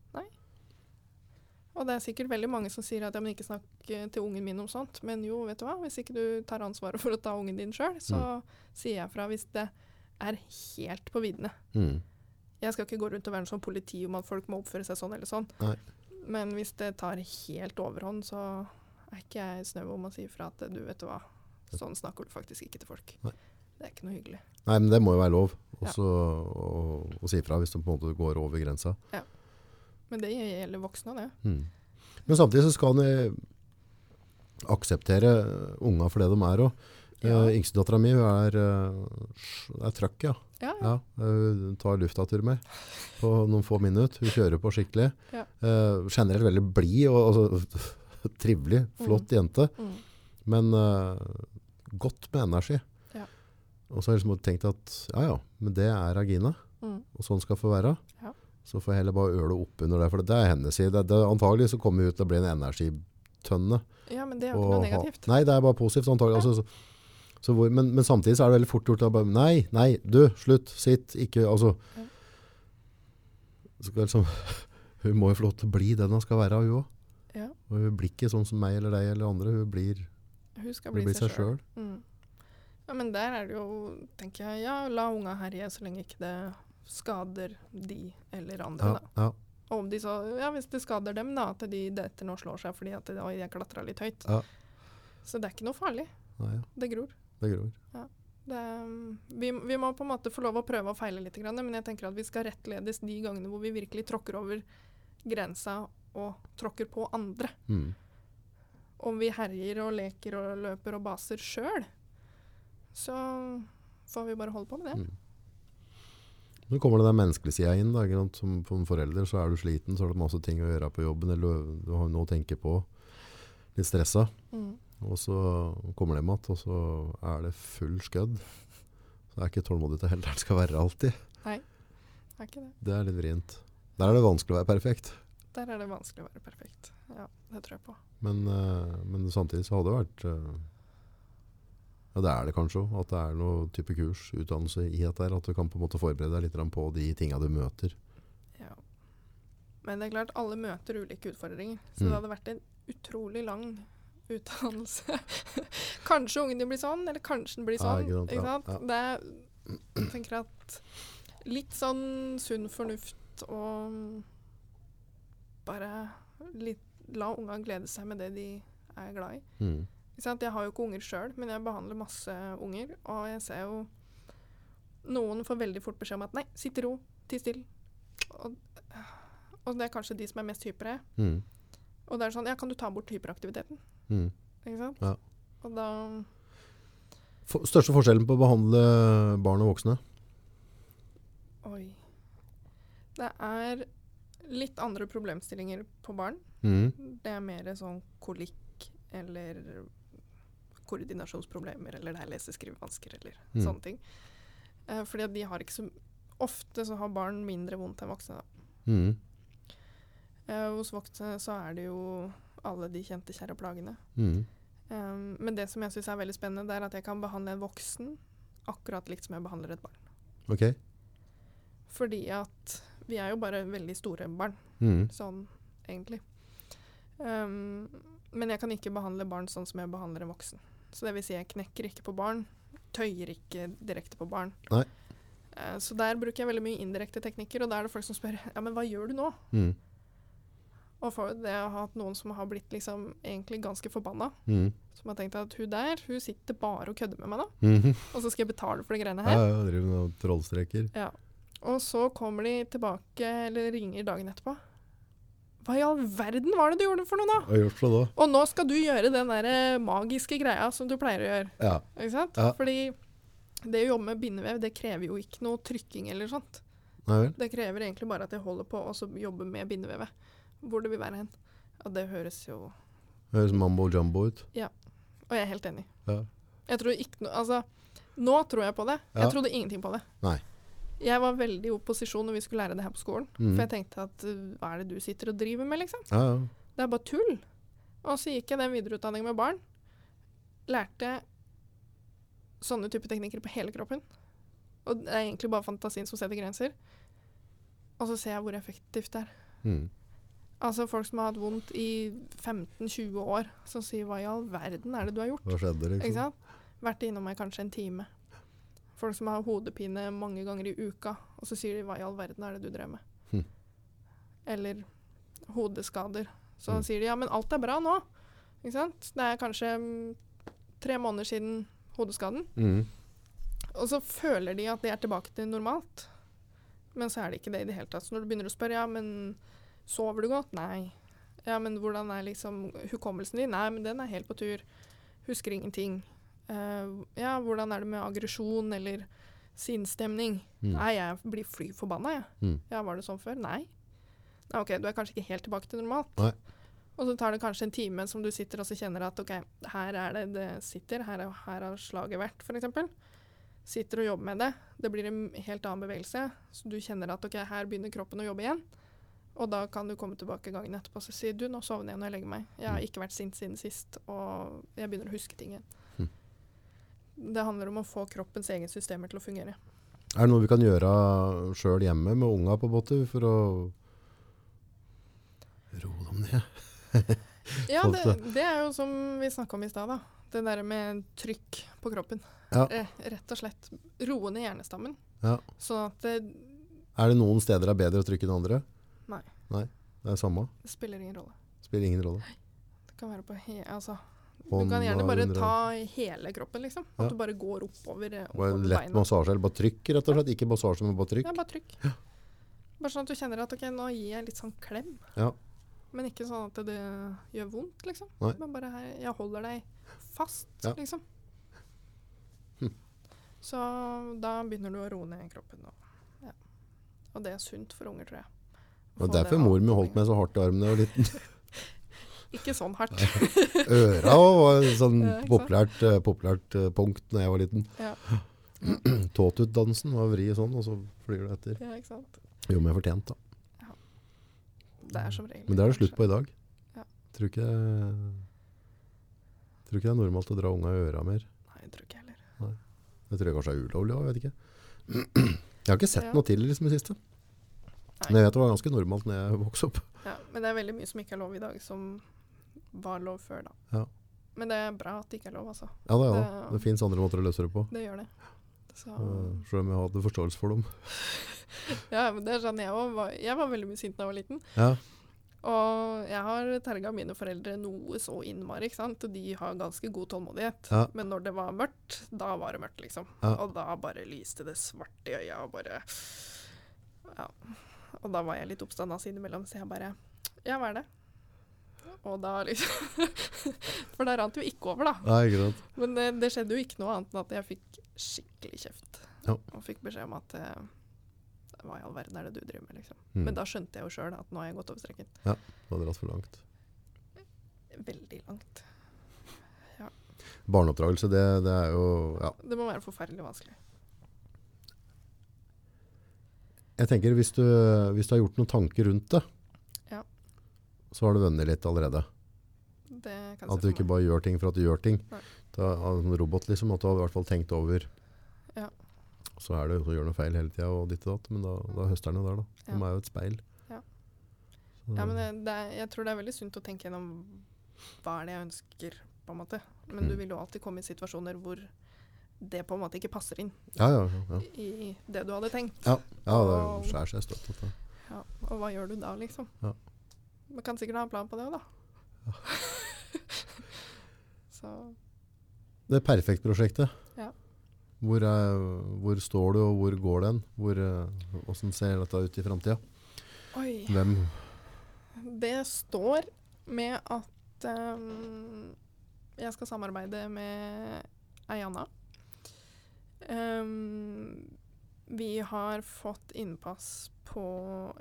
Og det er sikkert veldig mange som sier at ja, men ikke snakk eh, til ungen min om sånt. Men jo, vet du hva, hvis ikke du tar ansvaret for å ta ungen din sjøl, så sier jeg fra hvis det er helt på viddene. Mm. Jeg skal ikke gå rundt og være en sånn politi om at folk må oppføre seg sånn eller sånn. Nei. Men hvis det tar helt overhånd, så er ikke jeg snau om å si ifra at du, vet hva, sånn snakker du faktisk ikke til folk. Nei. Det er ikke noe hyggelig. Nei, men det må jo være lov Ja. å, å si fra hvis du på en måte går over grensa. Ja. Men det gjelder voksne, det. Mm. Men samtidig så skal en eh, akseptere unga for det de er. òg. Ja. uh, Yngstedattera mi er, uh, er trøkk, ja. Ja, ja. ja. Hun tar luftatur med på noen få minutter. Hun kjører på skikkelig. Ja. Uh, generelt veldig blid og altså, trivelig, flott jente. Mm. Men uh, godt med energi. Ja. Og så har jeg liksom tenkt at ja ja, men det er Regina. Mm. Og sånn skal det få være. Ja. Så får jeg heller bare øle opp under det. For det er hennes side. Det, det, antagelig så kommer hun til å bli en energitønne. ja, men det er jo ikke noe negativt. Nei, det er bare positivt antagelig. Altså, så, så hvor, men, men samtidig så er det veldig fort gjort å bare Nei, nei, du, slutt, sitt, ikke Altså Ja. liksom, [LAUGHS] Hun må jo få lov til å bli den hun skal være, hun òg. Ja, Og hun blir ikke sånn som meg eller deg eller andre. Hun blir, hun hun bli, blir seg sjøl. Mm. Ja, men der er det jo, tenker jeg, ja, la unga herje så lenge ikke det skader de eller andre, Ja, da. ja, Og om de så, ja, hvis det skader dem, da, at de detter og slår seg fordi at de, har jeg klatra litt høyt. Ja. Så det er ikke noe farlig. nei, ja, Det gror. det gror. Det, um, vi, vi må på en måte få lov å prøve og feile litt, men jeg tenker at vi skal rettledes de gangene hvor vi virkelig tråkker over grensa og tråkker på andre. Mm. Om vi herjer og leker og løper og baser sjøl, så får vi bare holde på med det. Mm. Nå kommer det den menneskelige sida inn. Da? Som som forelder så er du sliten, så har du masse ting å gjøre på jobben, eller du har noe å tenke på. Litt stressa. Mm. Og så kommer de igjen, og så er det full skødd. Så det er ikke tålmodig til heller det skal være alltid. Er ikke det? Det er litt vrient. Der er det vanskelig å være perfekt. Der er det vanskelig å være perfekt. Ja, det tror jeg på. Men, eh, men samtidig så hadde det vært eh, Ja, det er det kanskje òg. At det er noe type kurs, utdannelse i dette. At du kan på en måte forberede deg litt på de tinga du møter. Ja. Men det er klart, alle møter ulike utfordringer. Så Mm. det hadde vært en utrolig lang utdannelse. [LAUGHS] kanskje ungen din blir sånn, eller kanskje den blir Ja, sånn. ikke sant, ja, sant? Det jeg tenker at litt sånn sunn fornuft og bare litt, la ungene glede seg med det de er glad i. Mm. Jeg har jo ikke unger sjøl, men jeg behandler masse unger. Og jeg ser jo Noen får veldig fort beskjed om at 'nei, sitt i ro, ti stille'. Og, og det er kanskje de som er mest hypere. Mm. Og det er sånn 'ja, kan du ta bort hyperaktiviteten'? Mm. Ikke sant? Ja. Og da For, største forskjellen på å behandle barn og voksne? Oi. Det er litt andre problemstillinger på barn. Mm. Det er mer sånn kolikk eller koordinasjonsproblemer, eller det er lese-skrivevansker eller Mm. sånne ting. Eh, fordi de har ikke så Ofte så har barn mindre vondt enn voksne. Da. Mm. Eh, hos voksne så er det jo alle de kjente kjære plagene. Mm. Um, men det som jeg syns er veldig spennende, det er at jeg kan behandle en voksen akkurat likt som jeg behandler et barn. Ok. Fordi at vi er jo bare veldig store barn. Mm. sånn egentlig. Um, men jeg kan ikke behandle barn sånn som jeg behandler en voksen. Så det vil si jeg knekker ikke på barn, tøyer ikke direkte på barn. Eh, så der bruker jeg veldig mye indirekte teknikker, og da er det folk som spør ja, men hva gjør du nå? Mm. Og for det å ha hatt noen som har blitt liksom egentlig ganske forbanna, Mm. som har tenkt at hun der, hun sitter bare og kødder med meg nå, -hmm. og så skal jeg betale for de greiene Ja, her. ja, driver med trollstreker. Ja. Og så kommer de tilbake, eller ringer dagen etterpå. Hva i all verden var det du gjorde for noe da? Hva har gjort for da? Og nå skal du gjøre den der eh, magiske greia som du pleier å gjøre. Ja. Ikke sant? Ja. Fordi det å jobbe med bindevev, det krever jo ikke noe trykking eller sånt. Nei vel? Det krever egentlig bare at jeg holder på og så jobber med bindevevet. Hvor det vil være hen. Og det høres jo Det Høres mambo jumbo ut. Ja. Og jeg er helt enig. Ja. Jeg tror ikke noe Altså, nå tror jeg på det. Ja. Jeg trodde ingenting på det. Nei. Jeg var veldig i opposisjon når vi skulle lære det her på skolen. Mm. For jeg tenkte at uh, hva er det du sitter og driver med, liksom? Ja, ja. Det er bare tull. Og så gikk jeg den videreutdanningen med barn. Lærte sånne type teknikker på hele kroppen. Og det er egentlig bare fantasien som setter grenser. Og så ser jeg hvor effektivt det er. Mm. Altså folk som har hatt vondt i 15-20 år, som sier 'hva i all verden er det du har gjort'? Hva skjedde, Ikke liksom? Vært innom meg kanskje en time. Folk som har hodepine mange ganger i uka, og så sier de 'hva i all verden er det du drev med'? Hm. Eller hodeskader. Så Mm. sier de 'ja, men alt er bra nå'. Ikke sant? Det er kanskje mm, tre måneder siden hodeskaden. Mm. Og så føler de at det er tilbake til normalt. Men så er det ikke det i det hele tatt. Så når du begynner å spørre ja, men sover du godt? Nei. Ja, men hvordan er liksom hukommelsen din? Nei, men den er helt på tur. Husker ingenting. Eh, ja, hvordan er det med aggresjon eller sinnsstemning? Mm. Nei, jeg blir fly forbanna, jeg. Mm. Ja, var det sånn før? Nei. Nei, OK, du er kanskje ikke helt tilbake til normalt. Nei. Og så tar det kanskje en time som du sitter og så kjenner at OK, her er det det sitter, her, er, her har slaget vært, f.eks. Sitter og jobber med det. Det blir en helt annen bevegelse. Så du kjenner at OK, her begynner kroppen å jobbe igjen. Og da kan du komme tilbake gangen etterpå og si du, nå sovner jeg når jeg legger meg. Jeg har Mm. ikke vært sint siden sist, og jeg begynner å huske ting igjen. Det handler om å få kroppens egne systemer til å fungere. Er det noe vi kan gjøre sjøl hjemme med unga på båter for å roe dem ned? [LAUGHS] Ja, det, det er jo som vi snakka om i stad, da. Det der med trykk på kroppen. Ja. Eh, rett og slett roe ned hjernestammen. Ja. Sånn at det, Er det noen steder det er bedre å trykke enn andre? Nei. Nei, Det er samme. det spiller ingen rolle. Spiller ingen rolle. Det kan være på he altså, Du kan gjerne bare ta hele kroppen, liksom. At Ja. du bare går oppover, oppover Bare oppover lett beina. massasje, eller bare trykk, rett og slett. Ikke massasje, men bare trykk. Ja, bare trykk. Bare sånn at du kjenner at ok, nå gir jeg litt sånn klem. Ja. Men ikke sånn at det gjør vondt, liksom. Nei. Men bare her, jeg holder deg fast, Ja. liksom. Hm. Så da begynner du å roe ned kroppen. Og, ja. og det er sunt for unger, tror jeg. Og derfor mor mi holdt meg så hardt i armen da jeg var liten. [LAUGHS] Ikke sånn hardt. Øra var et sånn [LAUGHS] Ja, populært, eh, populært eh, punkt da jeg var liten. Ja. [CLEARS THROAT] Tåtut-dansen var vri sånn, og så flyr du etter. ja, ikke sant. Jo, men jeg fortjent da. Det er som regel Men det er det slutt på i dag. Ja. Tror ikke Tror ikke det er normalt å dra unga i øra mer. Nei, jeg tror ikke jeg heller. Det tror jeg kanskje er ulovlig òg, jeg vet ikke. [CLEARS THROAT] Jeg har ikke sett Ja. noe til liksom, i det siste. Nei. Men jeg vet det var ganske normalt når jeg [LAUGHS] vokste opp. Ja, men det er veldig mye som ikke er lov i dag, som var lov før, da. Ja. Men det er bra at det ikke er lov, altså. Ja, det, ja. Det- det fins andre måter å løse det på. Det gjør det. Så, Uh, Selv om jeg hadde forståelse for dem. [LAUGHS] ja, men det er sånn jeg òg. Jeg var veldig mye sint da jeg var liten. Ja, Og jeg har terga mine foreldre noe så innmari, ikke sant. Og de har ganske god tålmodighet. Ja. Men når det var mørkt, da var det mørkt, liksom. Ja. Og da bare lyste det svart i øya og bare Ja. Og da var jeg litt oppstandas innimellom, så jeg bare Ja, hva er det? Og da liksom [LAUGHS] For da rant jo ikke over, da. Nei, ikke sant. Men det, det skjedde jo ikke noe annet enn at jeg fikk skikkelig kjeft. Ja. Og fikk beskjed om at eh, hva i all verden er det du driver med, liksom. Mm. Men da skjønte jeg jo sjøl at nå har jeg gått over streken. Du har dratt for langt. Veldig langt. Barneoppdragelse, det, det er jo Ja. Det må være forferdelig vanskelig. Jeg tenker hvis du, hvis du har gjort noen tanker rundt det, Ja. Så har du vunnet litt allerede. Det kan At du ikke bare gjør ting for at du gjør ting. Da, en robot liksom, at du har i hvert fall tenkt over. Ja. Så er det jo å gjøre noe feil hele tida og ditt og datt, men da, da høster den jo der, da. De er jo et speil. Ja. Ja, men det, det er, jeg tror det er veldig sunt å tenke gjennom hva er det jeg ønsker, på en måte. Men du Mm. vil jo alltid komme i situasjoner hvor det på en måte ikke passer inn Ja, ja. ja, i det du hadde tenkt. ja, ja det skjærer seg støtt. Ja, og hva gjør du da, liksom? Ja. Man kan sikkert ha en plan på det òg, da. [LAUGHS] Så Det Perfekt-prosjektet. Ja. Hvor, er, hvor står du, og hvor går den? Hvor, eh, hvordan ser dette ut i framtida? Hvem Det står med at um, jeg skal samarbeide med ei anna. Ehm, vi har fått innpass på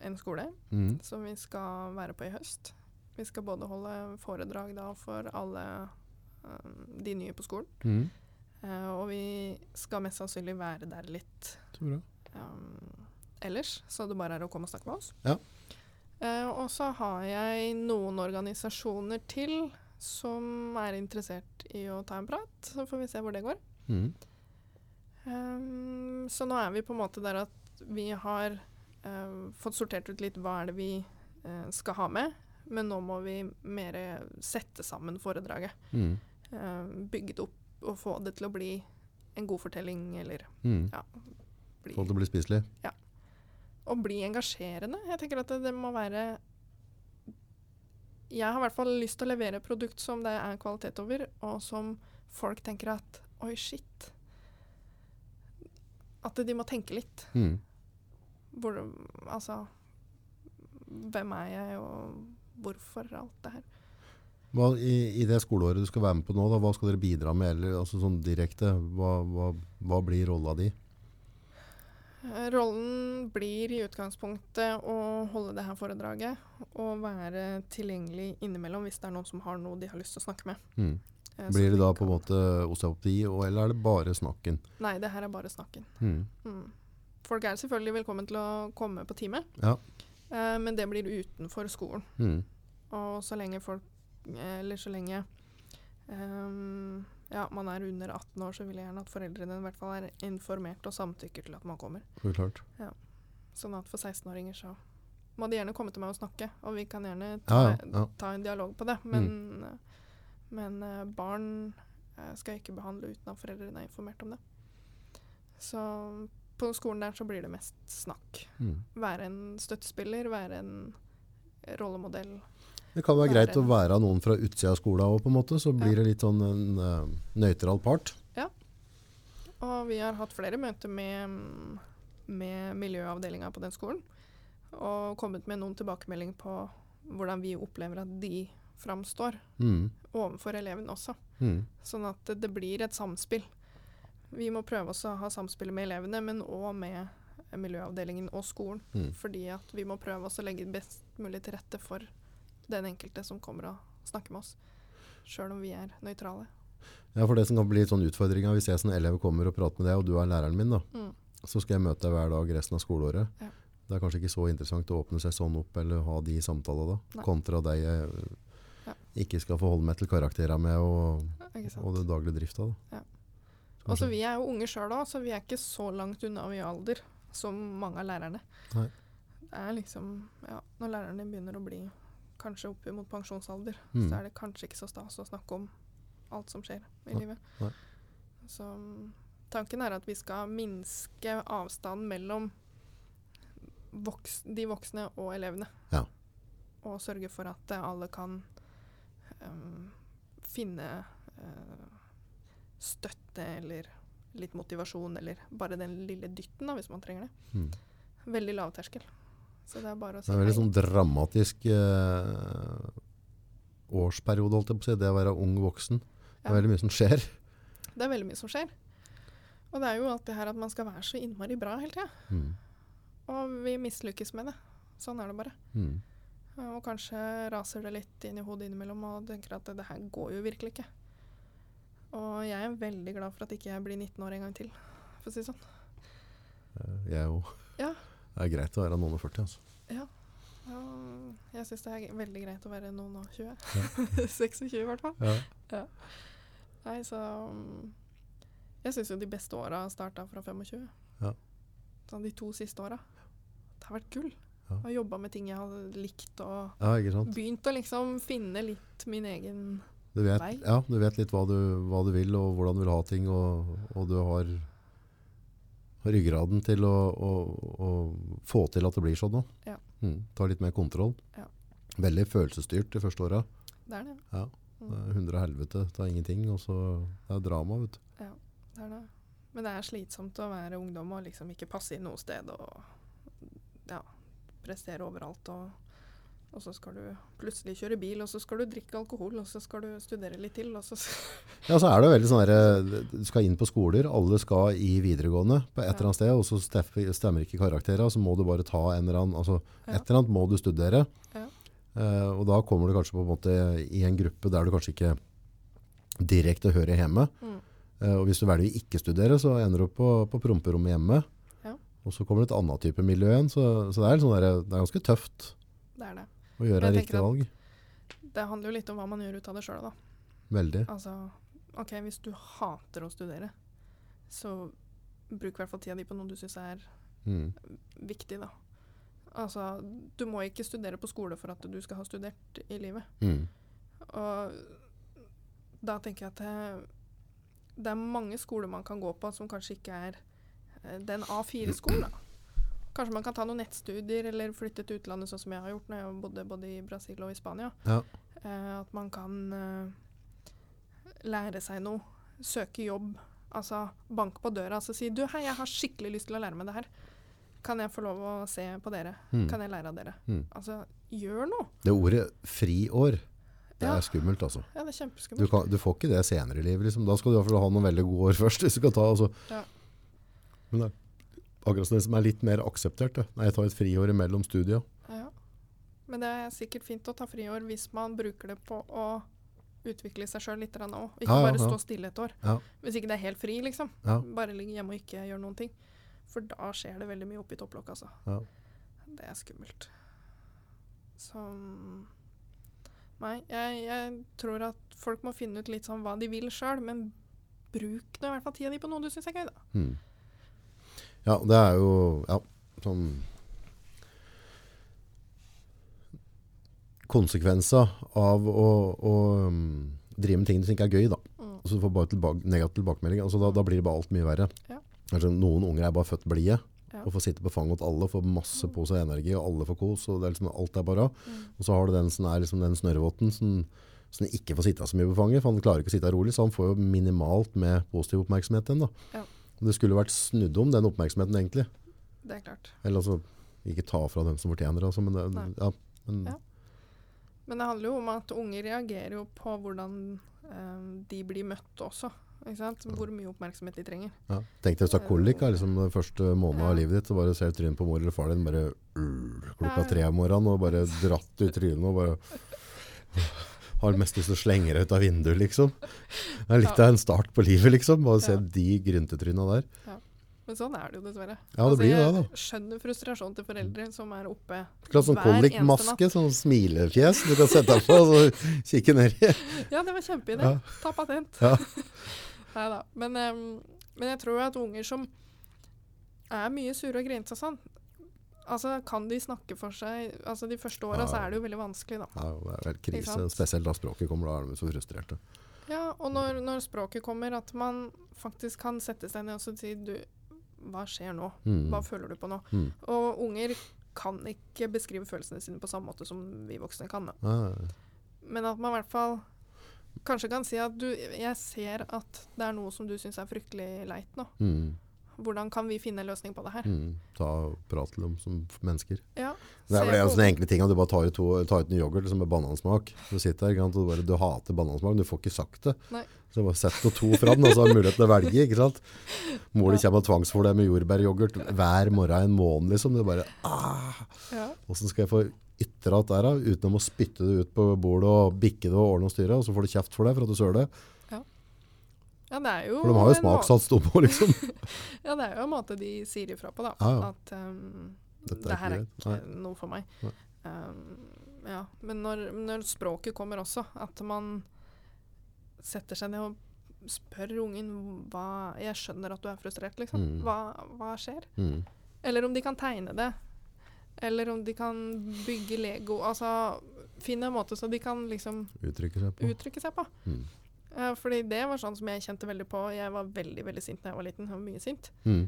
en skole mm. som vi skal være på i høst. Vi skal både holde foredrag da for alle ehm, de nye på skolen, Mm. uh, og vi skal mest sannsynlig være der litt Så um, ellers, så det bare er å komme og snakke med oss. Ja. Uh, og så har jeg noen organisasjoner til som er interessert i å ta en prat. Så får vi se hvor det går. Mm. Um, så nå er vi på en måte der at vi har uh, fått sortert ut litt hva er det vi uh, skal ha med. Men nå må vi mer sette sammen foredraget. Mm. Uh, bygge det opp og få det til å bli en god fortelling, eller Mm. bli Få det til å bli spiselig. å bli engasjerende. Jeg tenker at det, det må være Jeg har i hvert fall lyst til å levere produkt som det er kvalitet over, og som folk tenker at Oi, shit. At de må tenke litt. Mm. Hvor, altså Hvem er jeg, og hvorfor alt det her? Hva, i, I det skoleåret du skal være med på nå, da, hva skal dere bidra med? Eller, altså sånn direkte, hva, hva, hva blir rolla di? Eh, Rollen blir i utgangspunktet å holde det her foredraget og være tilgjengelig innimellom hvis det er noen som har noe de har lyst til å snakke med. Mm. Eh, Blir det da på en måte osteopati, eller er det bare snakken? Nei, det her er bare snakken. Mm. Mm. Folk er selvfølgelig velkommen til å komme på time, Ja. eh, men det blir utenfor skolen. Mm. Og så lenge folk Eller så lenge um, ja, man er under 18 år, så vil jeg gjerne at foreldrene i hvert fall er informert og samtykker til at man kommer. Klart. Sånn at for 16-åringer så må de gjerne komme til meg og snakke, og vi kan gjerne ta, Ja, ja, ja. ta en dialog på det. Men, men eh, barn eh, skal ikke behandle uten at foreldrene er informert om det. Så på skolen der så blir det mest snakk. Mm. Være en støttespiller, være en rollemodell. Det kan være Være greit å være noen fra utsida av skolen òg, på en måte. Så blir Ja. det litt sånn en uh, nøytral part. Og vi har hatt flere møter med, med miljøavdelinga på den skolen. Og kommet med noen tilbakemelding på hvordan vi opplever at de framstår Mm. overfor eleven også. Mm. Sånn at det, det blir et samspill. Vi må prøve også å ha samspill med elevene, men òg med miljøavdelingen og skolen. Mm. Fordi at vi må prøve å legge best mulig til rette for den enkelte som kommer og snakker med oss. Sjøl om vi er nøytrale. Ja, for det som kan bli sånn utfordringa hvis jeg som elev kommer og prater med deg, og du er læreren min, da, Mm. så skal jeg møte deg hver dag resten av skoleåret. Ja. Det er kanskje ikke så interessant å åpne seg sånn opp eller ha de samtalene da, Nei. kontra deg Ja. Ikke skal forholde meg til karakterene med og, og det daglige drifta. Da. Ja. Så Og så kanskje- Vi er jo unge sjøl òg, så vi er ikke så langt unna i alder som mange av lærerne. Nei. Det er liksom, ja, Når lærerne begynner å bli kanskje opp mot pensjonsalder, Mm. så er det kanskje ikke så stas å snakke om alt som skjer i Nei. livet. Nei. Så tanken er at vi skal minske avstanden mellom voks, de voksne og elevene. Ja. Og sørge for at alle kan em, finne uh, støtte eller litt motivasjon, eller bare den lille dytten, da, hvis man trenger det. Mm. Veldig lavterskel. Så det er bare å si Det er veldig sånn dramatisk uh, årsperiode, holdt jeg på å si. Det å være ung voksen. Det er veldig mye som skjer. Det er veldig mye som skjer. Og det er jo alltid her at man skal være så innmari bra hele tida. Mm. Og vi mislykkes med det. Sånn er det bare. Mm. Og kanskje raser det litt inn i hodet innimellom og tenker at det, her går jo virkelig ikke. Og jeg er veldig glad for at ikke jeg blir 19 år en gang til, for å si det sånn. Eh, Jeg òg. Ja. Det er greit å være noen og 40, altså. Ja. Og jeg syns det er veldig greit å være noen og 20. 26 [LAUGHS] i hvert fall. Ja. Nei, så mm, Jeg syns jo de beste åra starta fra 25. Ja. Sånn de to siste åra. Det har vært gull. Ja. Og jobba med ting jeg hadde likt, og ja, begynt å liksom finne litt min egen Du vet, vei. ja, du vet litt hva du, hva du vil, og hvordan du vil ha ting, og, og du har ryggraden til å, å, å få til at det blir sånn nå. Ja. Mm, ta litt mer kontroll. Ja. Veldig følelsesstyrt de første åra. Det er det. Ja. Det er hundre helvete, det er ingenting, og så det er drama, vet du. det er det. Men det er slitsomt å være ungdom og liksom ikke passe inn noe sted og ja, prestere overalt. Og, og så skal du plutselig kjøre bil, og så skal du drikke alkohol, og så skal du studere litt til, og så [LAUGHS] Ja, så er det veldig sånn der, du skal inn på skoler, alle skal i videregående på et Ja. eller annet sted, og så stemmer ikke karakterene, så må du bare ta en eller annen, altså Ja. et eller annet må du studere. Ja. Uh, og da kommer du kanskje på en måte i en gruppe der du kanskje ikke direkte hører hjemme. mm. Uh, og hvis du velger å ikke studere, så ender du på, på promperommet hjemme. Og så kommer det et annet type miljø igjen, så, så det, er sånn der, det er ganske tøft Det er det. å gjøre riktig valg. Det handler jo litt om hva man gjør ut av det sjøl, da. Veldig. Altså, OK, hvis du hater å studere, så bruk i hvert fall tida di på noe du syns er Mm. viktig, da. Altså, du må ikke studere på skole for at du skal ha studert i livet. Mm. Og da tenker jeg at det, det er mange skoler man kan gå på som kanskje ikke er den A4-skolen. da. Kanskje man kan ta noen nettstudier eller flytte til utlandet, sånn som jeg har gjort når jeg bodde både i Brasil og i Spania. Ja. Eh, at man kan eh, lære seg noe, søke jobb. Altså bank på døra og si du, hei, jeg har skikkelig lyst til å lære meg det her. Kan jeg få lov å se på dere? Mm. Kan jeg lære av dere? Mm. Altså, gjør noe. Det ordet friår, det Ja. er skummelt altså. Ja, det er Du, kjempeskummelt. kan, du får ikke det senere i livet. Liksom. Da skal du i hvert fall ha noen veldig gode år først. Hvis du kan ta, altså. Ja. Men det er akkurat som det som er litt mer akseptert. Det. Nei, jeg tar et friår imellom studier. Ja. Men det er sikkert fint å ta friår hvis man bruker det på å utvikle seg sjøl litt òg. Ikke Ja, ja, bare stå stille et år. Hvis ikke det er helt fri, liksom. Bare ligge hjemme og ikke gjøre noen ting. For da skjer det veldig mye oppi topplokket, altså. Ja. Det er skummelt. Så Nei, jeg, jeg tror at folk må finne ut litt sånn hva de vil sjøl, men bruk nå i hvert fall tida di på noe du syns er gøy, da. Mm. Ja, det er jo ja, sånn Konsekvenser av å, å um, drive med ting du ikke er gøy, da. Mm. Så du får bare tilbake, negativ tilbakemelding. Altså, da, da blir det bare alt mye verre. Ja. Altså, noen unger er bare født blide Ja. og får sitte på fanget til alle, får masse på seg energi, og alle får kos. og det er liksom, Alt er bare. Mm. Og så har du den som er liksom den snørrvotten som, som ikke får sitte så mye på fanget, for han klarer ikke å sitte rolig, så han får jo minimalt med positiv oppmerksomhet igjen. da. Ja. Det skulle vært snudd om, den oppmerksomheten egentlig. Det er klart. Eller altså, ikke ta fra dem som fortjener det, altså, men, det, ja, men Ja. Men det handler jo om at unger reagerer jo på hvordan eh, de blir møtt også. Hvor mye oppmerksomhet de trenger. ja. Tenk deg hvis du har kolik liksom, den første måneden av livet ditt, og bare ser du trynet på mor eller far din bare øh, klokka tre om morgenen, og bare dratt ut trynet og bare [LAUGHS] har mest lyst til å slenge deg ut av vinduet, liksom. Det er litt Ja. av en start på livet, liksom. Bare se Ja. de gryntetryna der. Men sånn er det jo dessverre. Ja, det blir jo det, da. Skjønner frustrasjonen til foreldre som er oppe sånn hver eneste kolikmaske, sånn smilefjes du kan sette deg på og kikke ned i. Ja, det var kjempeidé. Ja. Ta patent. Ja. [LAUGHS] Nei da. Men, um, men jeg tror jo at unger som er mye sure og grinete og sånn, altså kan de snakke for seg Altså de første åra Ja. så er det jo veldig vanskelig, da. Ja, det er vel krise, spesielt da språket kommer, da er de så frustrerte. Ja, og når, når språket kommer, at man faktisk kan sette seg ned og si du, hva skjer nå? Mm. Hva føler du på nå? Mm. Og unger kan ikke beskrive følelsene sine på samme måte som vi voksne kan. Ja, Men at man i hvert fall kanskje kan si at du, jeg ser at det er noe som du syns er fryktelig leit nå. mm. Hvordan kan vi finne en løsning på det her? Mm. Ta og prate om som mennesker. Ja, Det er vel en sånn enkle ting at du bare tar ut, to, tar ut en yoghurt liksom med banansmak. Du sitter der, og du, bare, du hater banansmak, men du får ikke sagt det. Nei. Så bare sett noe to fra den, og så har du mulighet til å velge, ikke sant? Mor di kommer og tvangsfôrer deg med jordbæryoghurt hver morgen en måned, liksom. Du bare, ah, ja, hvordan skal jeg få ytre alt der da, uten å spytte det ut på bordet og bikke det og ordne og styre, og så får du kjeft for det for at du søler. Ja, det er jo For de har jo smakssats de òg, liksom. [LAUGHS] Ja, det er jo en måte de sier ifra på, da. Ja, ja. At um, det her er ikke ikke noe for meg. Um, ja, men når, når språket kommer også, at man setter seg ned og spør ungen hva Jeg skjønner at du er frustrert, liksom. Mm. Hva, hva skjer? Mm. Eller om de kan tegne det. Eller om de kan bygge Lego. Altså finne en måte så de kan liksom Uttrykke seg på. uttrykke seg på. Mm. Eh, fordi det var sånn som jeg kjente veldig på. Jeg var veldig veldig sint da jeg var liten. Jeg var mye sint. Mm.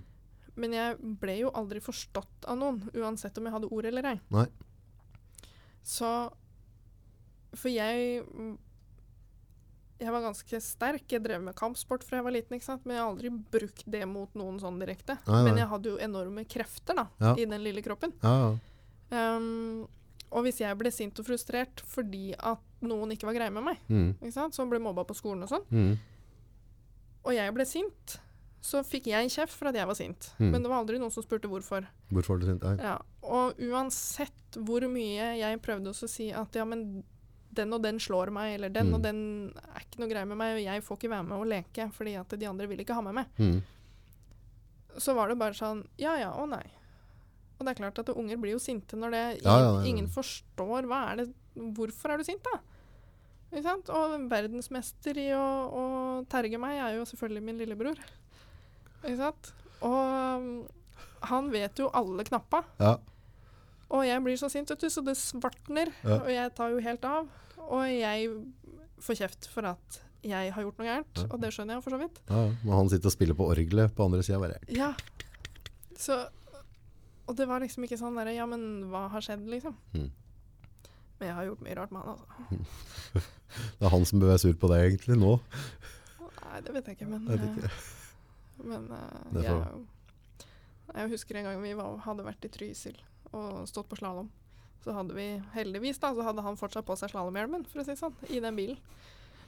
Men jeg ble jo aldri forstått av noen, uansett om jeg hadde ord eller ei. Nei. Så For jeg Jeg var ganske sterk. Jeg drev med kampsport fra jeg var liten, ikke sant? men jeg har aldri brukt det mot noen sånn direkte. Nei, nei. Men jeg hadde jo enorme krefter da, Ja. i den lille kroppen. Ja, ja. Um, og hvis jeg ble sint og frustrert fordi at noen ikke var greie med meg, Mm. som ble mobba på skolen og sånn, Mm. og jeg ble sint, så fikk jeg kjeft for at jeg var sint. Mm. Men det var aldri noen som spurte hvorfor. Hvorfor var du sint? Ja, og uansett hvor mye jeg prøvde å si at ja, men den og den slår meg, eller den Mm. og den er ikke noe greie med meg, og jeg får ikke være med og leke fordi at de andre vil ikke ha meg med, Mm. så var det bare sånn ja ja og nei. Og det er klart at unger blir jo sinte når det ingen, Ja, ja, ja, ingen forstår hva er det Hvorfor er du sint, da? Ikke sant? Og verdensmester i å, å terge meg er jo selvfølgelig min lillebror. Ikke sant? Og um, han vet jo alle knappa. Ja. Og jeg blir så sint, vet du, så det svartner. Ja. Og jeg tar jo helt av. Og jeg får kjeft for at jeg har gjort noe gærent. Og det skjønner jeg for så vidt. ja. Men han sitter og spiller på orgelet på andre sida. Bare Ja. Så Og det var liksom ikke sånn derre Ja, men hva har skjedd, liksom? Mm. Men jeg har gjort mye rart med han, altså. [LAUGHS] Det er han som bør være sur på deg egentlig nå. Nei, det vet jeg ikke, men Jeg vet eh, ikke. Men uh, jeg, jeg husker en gang vi var, hadde vært i Trysil og stått på slalåm. Så hadde vi heldigvis da, så hadde han fortsatt på seg slalåmhjelmen, for å si det sånn, i den bilen.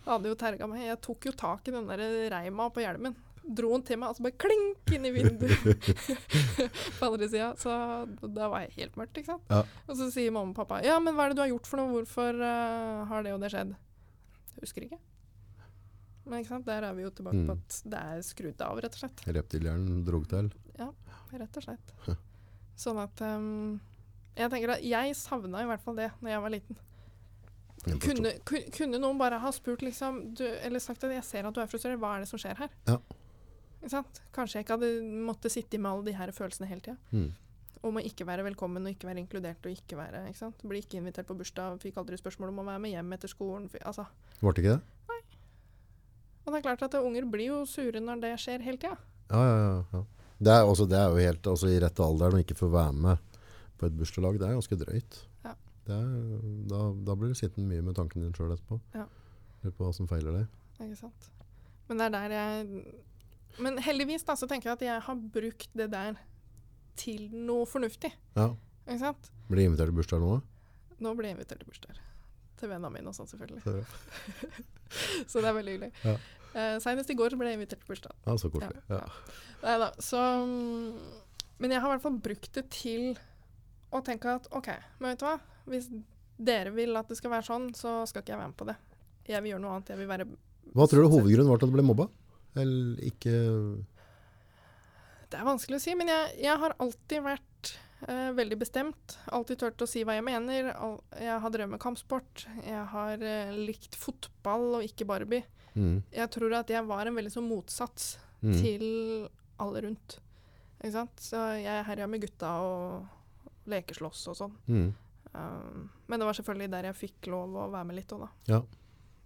Da hadde jo terga meg. Jeg tok jo tak i den der reima på hjelmen. Dro han til meg, og så bare klink inn i vinduet [LAUGHS] på andre sida. Så da var jeg helt mørkt, ikke sant. Ja. Og så sier mamma og pappa ja, men hva er det du har gjort for noe, hvorfor uh, har det og det skjedd? Jeg husker ikke. Men ikke sant, der er vi jo tilbake Mm. på at det er skrudd av, rett og slett. Reptilhjernen drog til. Rett og slett. Sånn at um, Jeg tenker at jeg savna i hvert fall det når jeg var liten. Kunne, kunne noen bare ha spurt liksom du, Eller sagt at 'jeg ser at du er frustrert, hva er det som skjer her?' Ja. Kanskje jeg ikke hadde måttet sitte med alle de her følelsene hele tida. Mm. Om å ikke være velkommen og ikke være inkludert og ikke være ikke sant? Bli ikke invitert på bursdag, fikk aldri spørsmål om å være med hjem etter skolen. Altså. Ble det ikke det? Nei. Og det er klart at unger blir jo sure når det skjer hele tida. Ja, ja, ja. ja. Det, er også, det er jo helt altså, i rette alder å ikke få være med på et bursdagslag. Det er ganske drøyt. Ja. Det er, da, da blir du sittende mye med tanken din sjøl etterpå. Ja. Lurer på hva som feiler deg. Ikke sant. Men det er der jeg Men heldigvis da, så tenker jeg at jeg har brukt det der til noe fornuftig. Ja. Ikke sant? Blir jeg invitert til bursdag nå? Nå blir jeg invitert til bursdag. Til vennene mine og sånn, selvfølgelig. Så, [LAUGHS] Så det er veldig hyggelig. Ja. Uh, Senest i går ble jeg invitert til bursdag. ja, så koselig. Ja, Ja. Nei da. Så mm, Men jeg har i hvert fall brukt det til å tenke at OK, men vet du hva? Hvis dere vil at det skal være sånn, så skal ikke jeg være med på det. Jeg vil gjøre noe annet. Jeg vil være Hva tror du hovedgrunnen var til at du ble mobba? Eller ikke Det er vanskelig å si, men jeg, jeg har alltid vært eh, veldig bestemt. Alltid turt å si hva jeg mener. Jeg har drevet med kampsport. Jeg har eh, likt fotball og ikke Barbie. mm, Jeg tror at jeg var en veldig sånn motsats mm, til alle rundt. Ikke sant? Så jeg herja med gutta og lekeslåss og sånn. mm. Um, men det var selvfølgelig der jeg fikk lov å være med litt òg, da. Ja.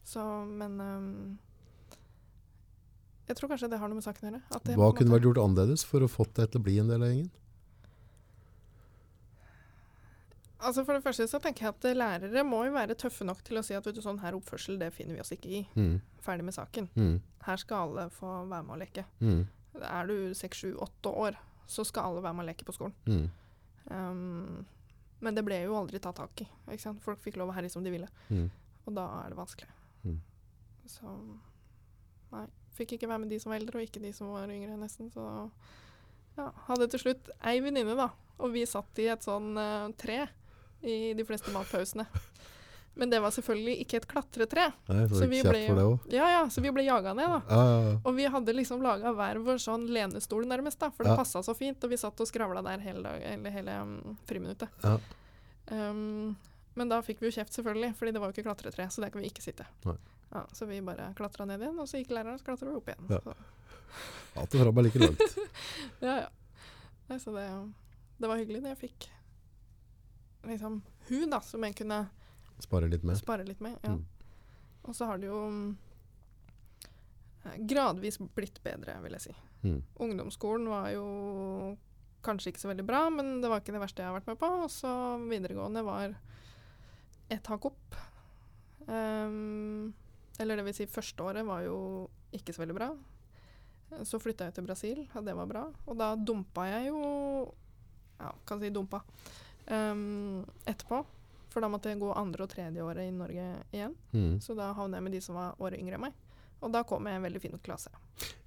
Så, men um, Jeg tror kanskje det har noe med saken å gjøre. Hva kunne vært gjort annerledes for å fått deg til å bli en del av gjengen? Altså For det første så tenker jeg at eh, lærere må jo være tøffe nok til å si at vet du, sånn her oppførsel det finner vi oss ikke i. Mm, Ferdig med saken. mm, Her skal alle få være med og leke. mm, Er du seks, sju, åtte år, så skal alle være med og leke på skolen. mm, Um, men det ble jo aldri tatt tak i. Folk fikk lov å herje som de ville. mm. Og da er det vanskelig. Mm. Så nei. Fikk ikke være med de som var eldre, og ikke de som var yngre, nesten. Så ja, hadde til slutt ei venninne, da. Og vi satt i et sånn uh, tre i de fleste matpausene. Men det var selvfølgelig ikke et klatretre. Nei, så vi ble. Ja, ja, så vi ble jaga ned, da. Ja, ja. Og vi hadde liksom laga hver vår sånn lenestol, nærmest, da, for det Ja. passa så fint. Og vi satt og skravla der hele, dag, eller hele um, friminuttet. Ja. Um, men da fikk vi jo kjeft, selvfølgelig, fordi det var jo ikke klatretre, så der kan vi ikke sitte. Nei. Ja, så vi bare klatra ned igjen, og så gikk læreren, så klatra vi opp igjen. Ja. Så, [LAUGHS] Alt det fra meg like langt. [LAUGHS] ja, ja. Nei, så det, det var hyggelig når jeg fikk liksom hun, da, som jeg kunne Spare litt med. spare litt med. Ja. Mm. Og så har det jo eh, gradvis blitt bedre, vil jeg si. Mm. Ungdomsskolen var jo kanskje ikke så veldig bra, men det var ikke det verste jeg har vært med på. Og så videregående var et hakk opp. Ehm, eller det vil si, første året var jo ikke så veldig bra. Så flytta jeg til Brasil, og det var bra. Og da dumpa jeg jo Ja, kan si dumpa. Um, etterpå. For da måtte jeg gå andre og tredje året i Norge igjen. Mm. Så da havna jeg med de som var året yngre enn meg. Og da kom jeg i en veldig fin klasse.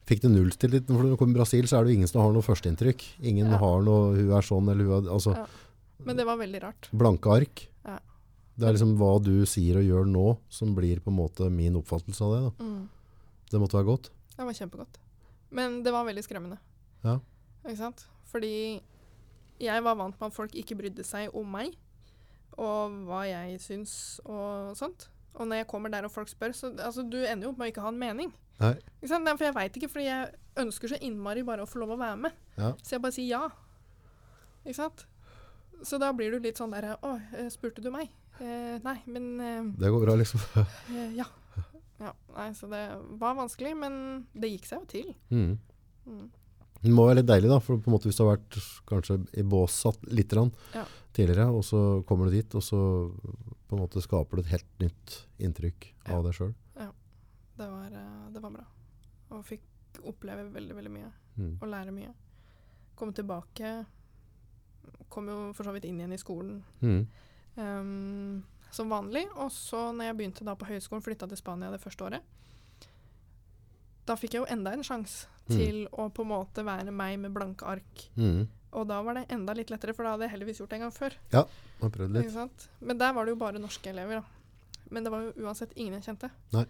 Fikk du nullstillit? For når du kommer til Brasil, så er det jo ingen som har noe førsteinntrykk. Ingen Ja. har noe 'hun er sånn' eller 'hun er Altså Ja. Men det var veldig rart. blanke ark. Det er liksom hva du sier og gjør nå, som blir på en måte min oppfattelse av det. Mm. Det måtte være godt. Det var kjempegodt. Men det var veldig skremmende. Ja. Ikke sant? Fordi jeg var vant med at folk ikke brydde seg om meg, og hva jeg syns og sånt. Og når jeg kommer der og folk spør, så altså, du ender jo opp med å ikke ha en mening. Nei. Ikke sant? For jeg veit ikke, fordi jeg ønsker så innmari bare å få lov å være med. Ja. Så jeg bare sier ja. Ikke sant? Så da blir du litt sånn der Å, eh, spurte du meg? Eh, nei, men uh, Det går bra, liksom. uh, [LAUGHS] ja. ja. Nei, så det var vanskelig, men det gikk seg jo til. Mm. Mm. Det må være litt deilig, da. For på en måte hvis du har vært kanskje i bås litt Ja. tidligere, og så kommer du dit, og så på en måte skaper du et helt nytt inntrykk Ja. av deg sjøl. Det var, det var bra. Og fikk oppleve veldig, veldig mye. Mm. Og lære mye. Komme tilbake. Kom jo for så vidt inn igjen i skolen Mm. Ehm, som vanlig. Og så når jeg begynte da på høyskolen, flytta til Spania det første året, da fikk jeg jo enda en sjanse Mm. til å på en måte være meg med blanke ark. Mm. Og da var det enda litt lettere, for da hadde jeg heldigvis gjort det en gang før. Har prøvd litt. Ikke sant? Men der var det jo bare norske elever, da. Men det var jo uansett ingen jeg kjente. Nei.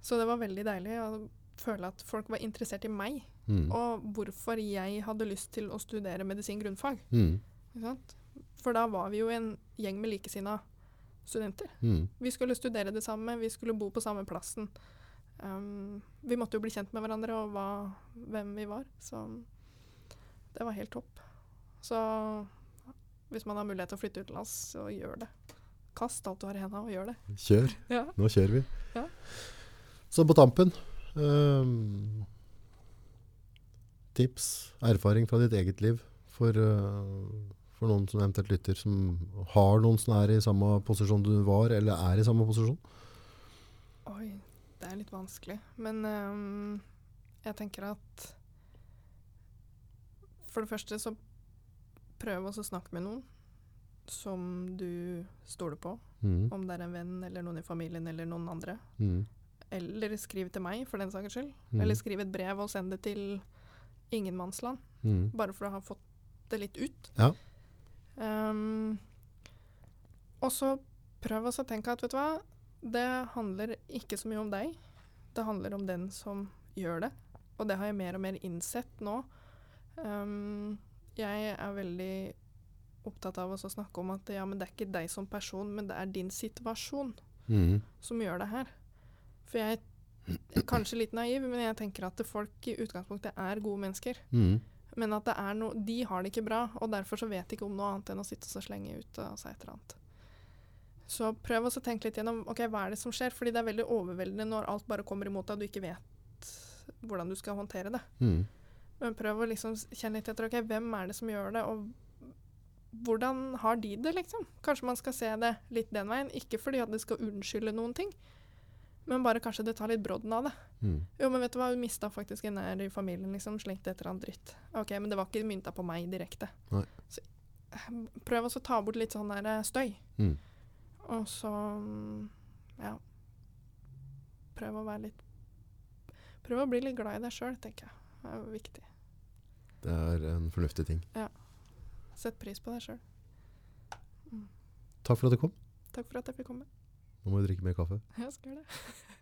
Så det var veldig deilig å føle at folk var interessert i meg, Mm. og hvorfor jeg hadde lyst til å studere medisin grunnfag. Mm. For da var vi jo en gjeng med likesinnede studenter. Mm. Vi skulle studere det samme, vi skulle bo på samme plassen. Um, vi måtte jo bli kjent med hverandre og hva, hvem vi var, så det var helt topp. Så hvis man har mulighet til å flytte utenlands, så gjør det. Kast alt du har i hendene og gjør det. Kjør. Ja. Nå kjører vi. Ja. Så på tampen um, Tips, erfaring fra ditt eget liv for, eh, for noen som eventuelt lytter, som har noen som er i samme posisjon du var, eller er i samme posisjon? Oi, det er litt vanskelig. Men um, jeg tenker at For det første så prøv å snakke med noen som du stoler på. Mm. Om det er en venn eller noen i familien eller noen andre. Mm. Eller skriv til meg, for den saks skyld. Mm. Eller skriv et brev og send det til ingenmannsland. Mm. Bare for å ha fått det litt ut. Ja. Ehm, og så prøv å tenke at vet du hva, det handler ikke så mye om deg. Det handler om den som gjør det. Og det har jeg mer og mer innsett nå. Um, jeg er veldig opptatt av å snakke om at ja, men det er ikke deg som person, men det er din situasjon Mm. som gjør det her. For jeg er kanskje litt naiv, men jeg tenker at folk i utgangspunktet er gode mennesker. Mm. Men at det er no, de har det ikke bra, og derfor så vet de ikke om noe annet enn å sitte og slenge ut av seg et eller annet. Så prøv å tenke litt gjennom ok, hva er det som skjer, fordi det er veldig overveldende når alt bare kommer imot deg og du ikke vet hvordan du skal håndtere det. Mm. Men prøv å liksom kjenne litt etter ok, hvem er det som gjør det, og hvordan har de det, liksom? Kanskje man skal se det litt den veien, ikke fordi at det skal unnskylde noen ting, men bare kanskje det tar litt brodden av det. Mm. Jo, men vet du hva, hun mista faktisk en nær i familien, liksom. Slengte et eller annet dritt. Ok, men det var ikke mynta på meg direkte. Nei. Så, eh, prøv å ta bort litt sånn der eh, støy. Mm. Og så mm, ja. Prøv å være litt Prøv å bli litt glad i deg sjøl, tenker jeg. Det er viktig. Det er en fornuftig ting. Ja. Sett pris på deg sjøl. Takk for at du kom. Takk for at jeg fikk komme. Nå må vi drikke mer kaffe. Jeg skal det. [LAUGHS]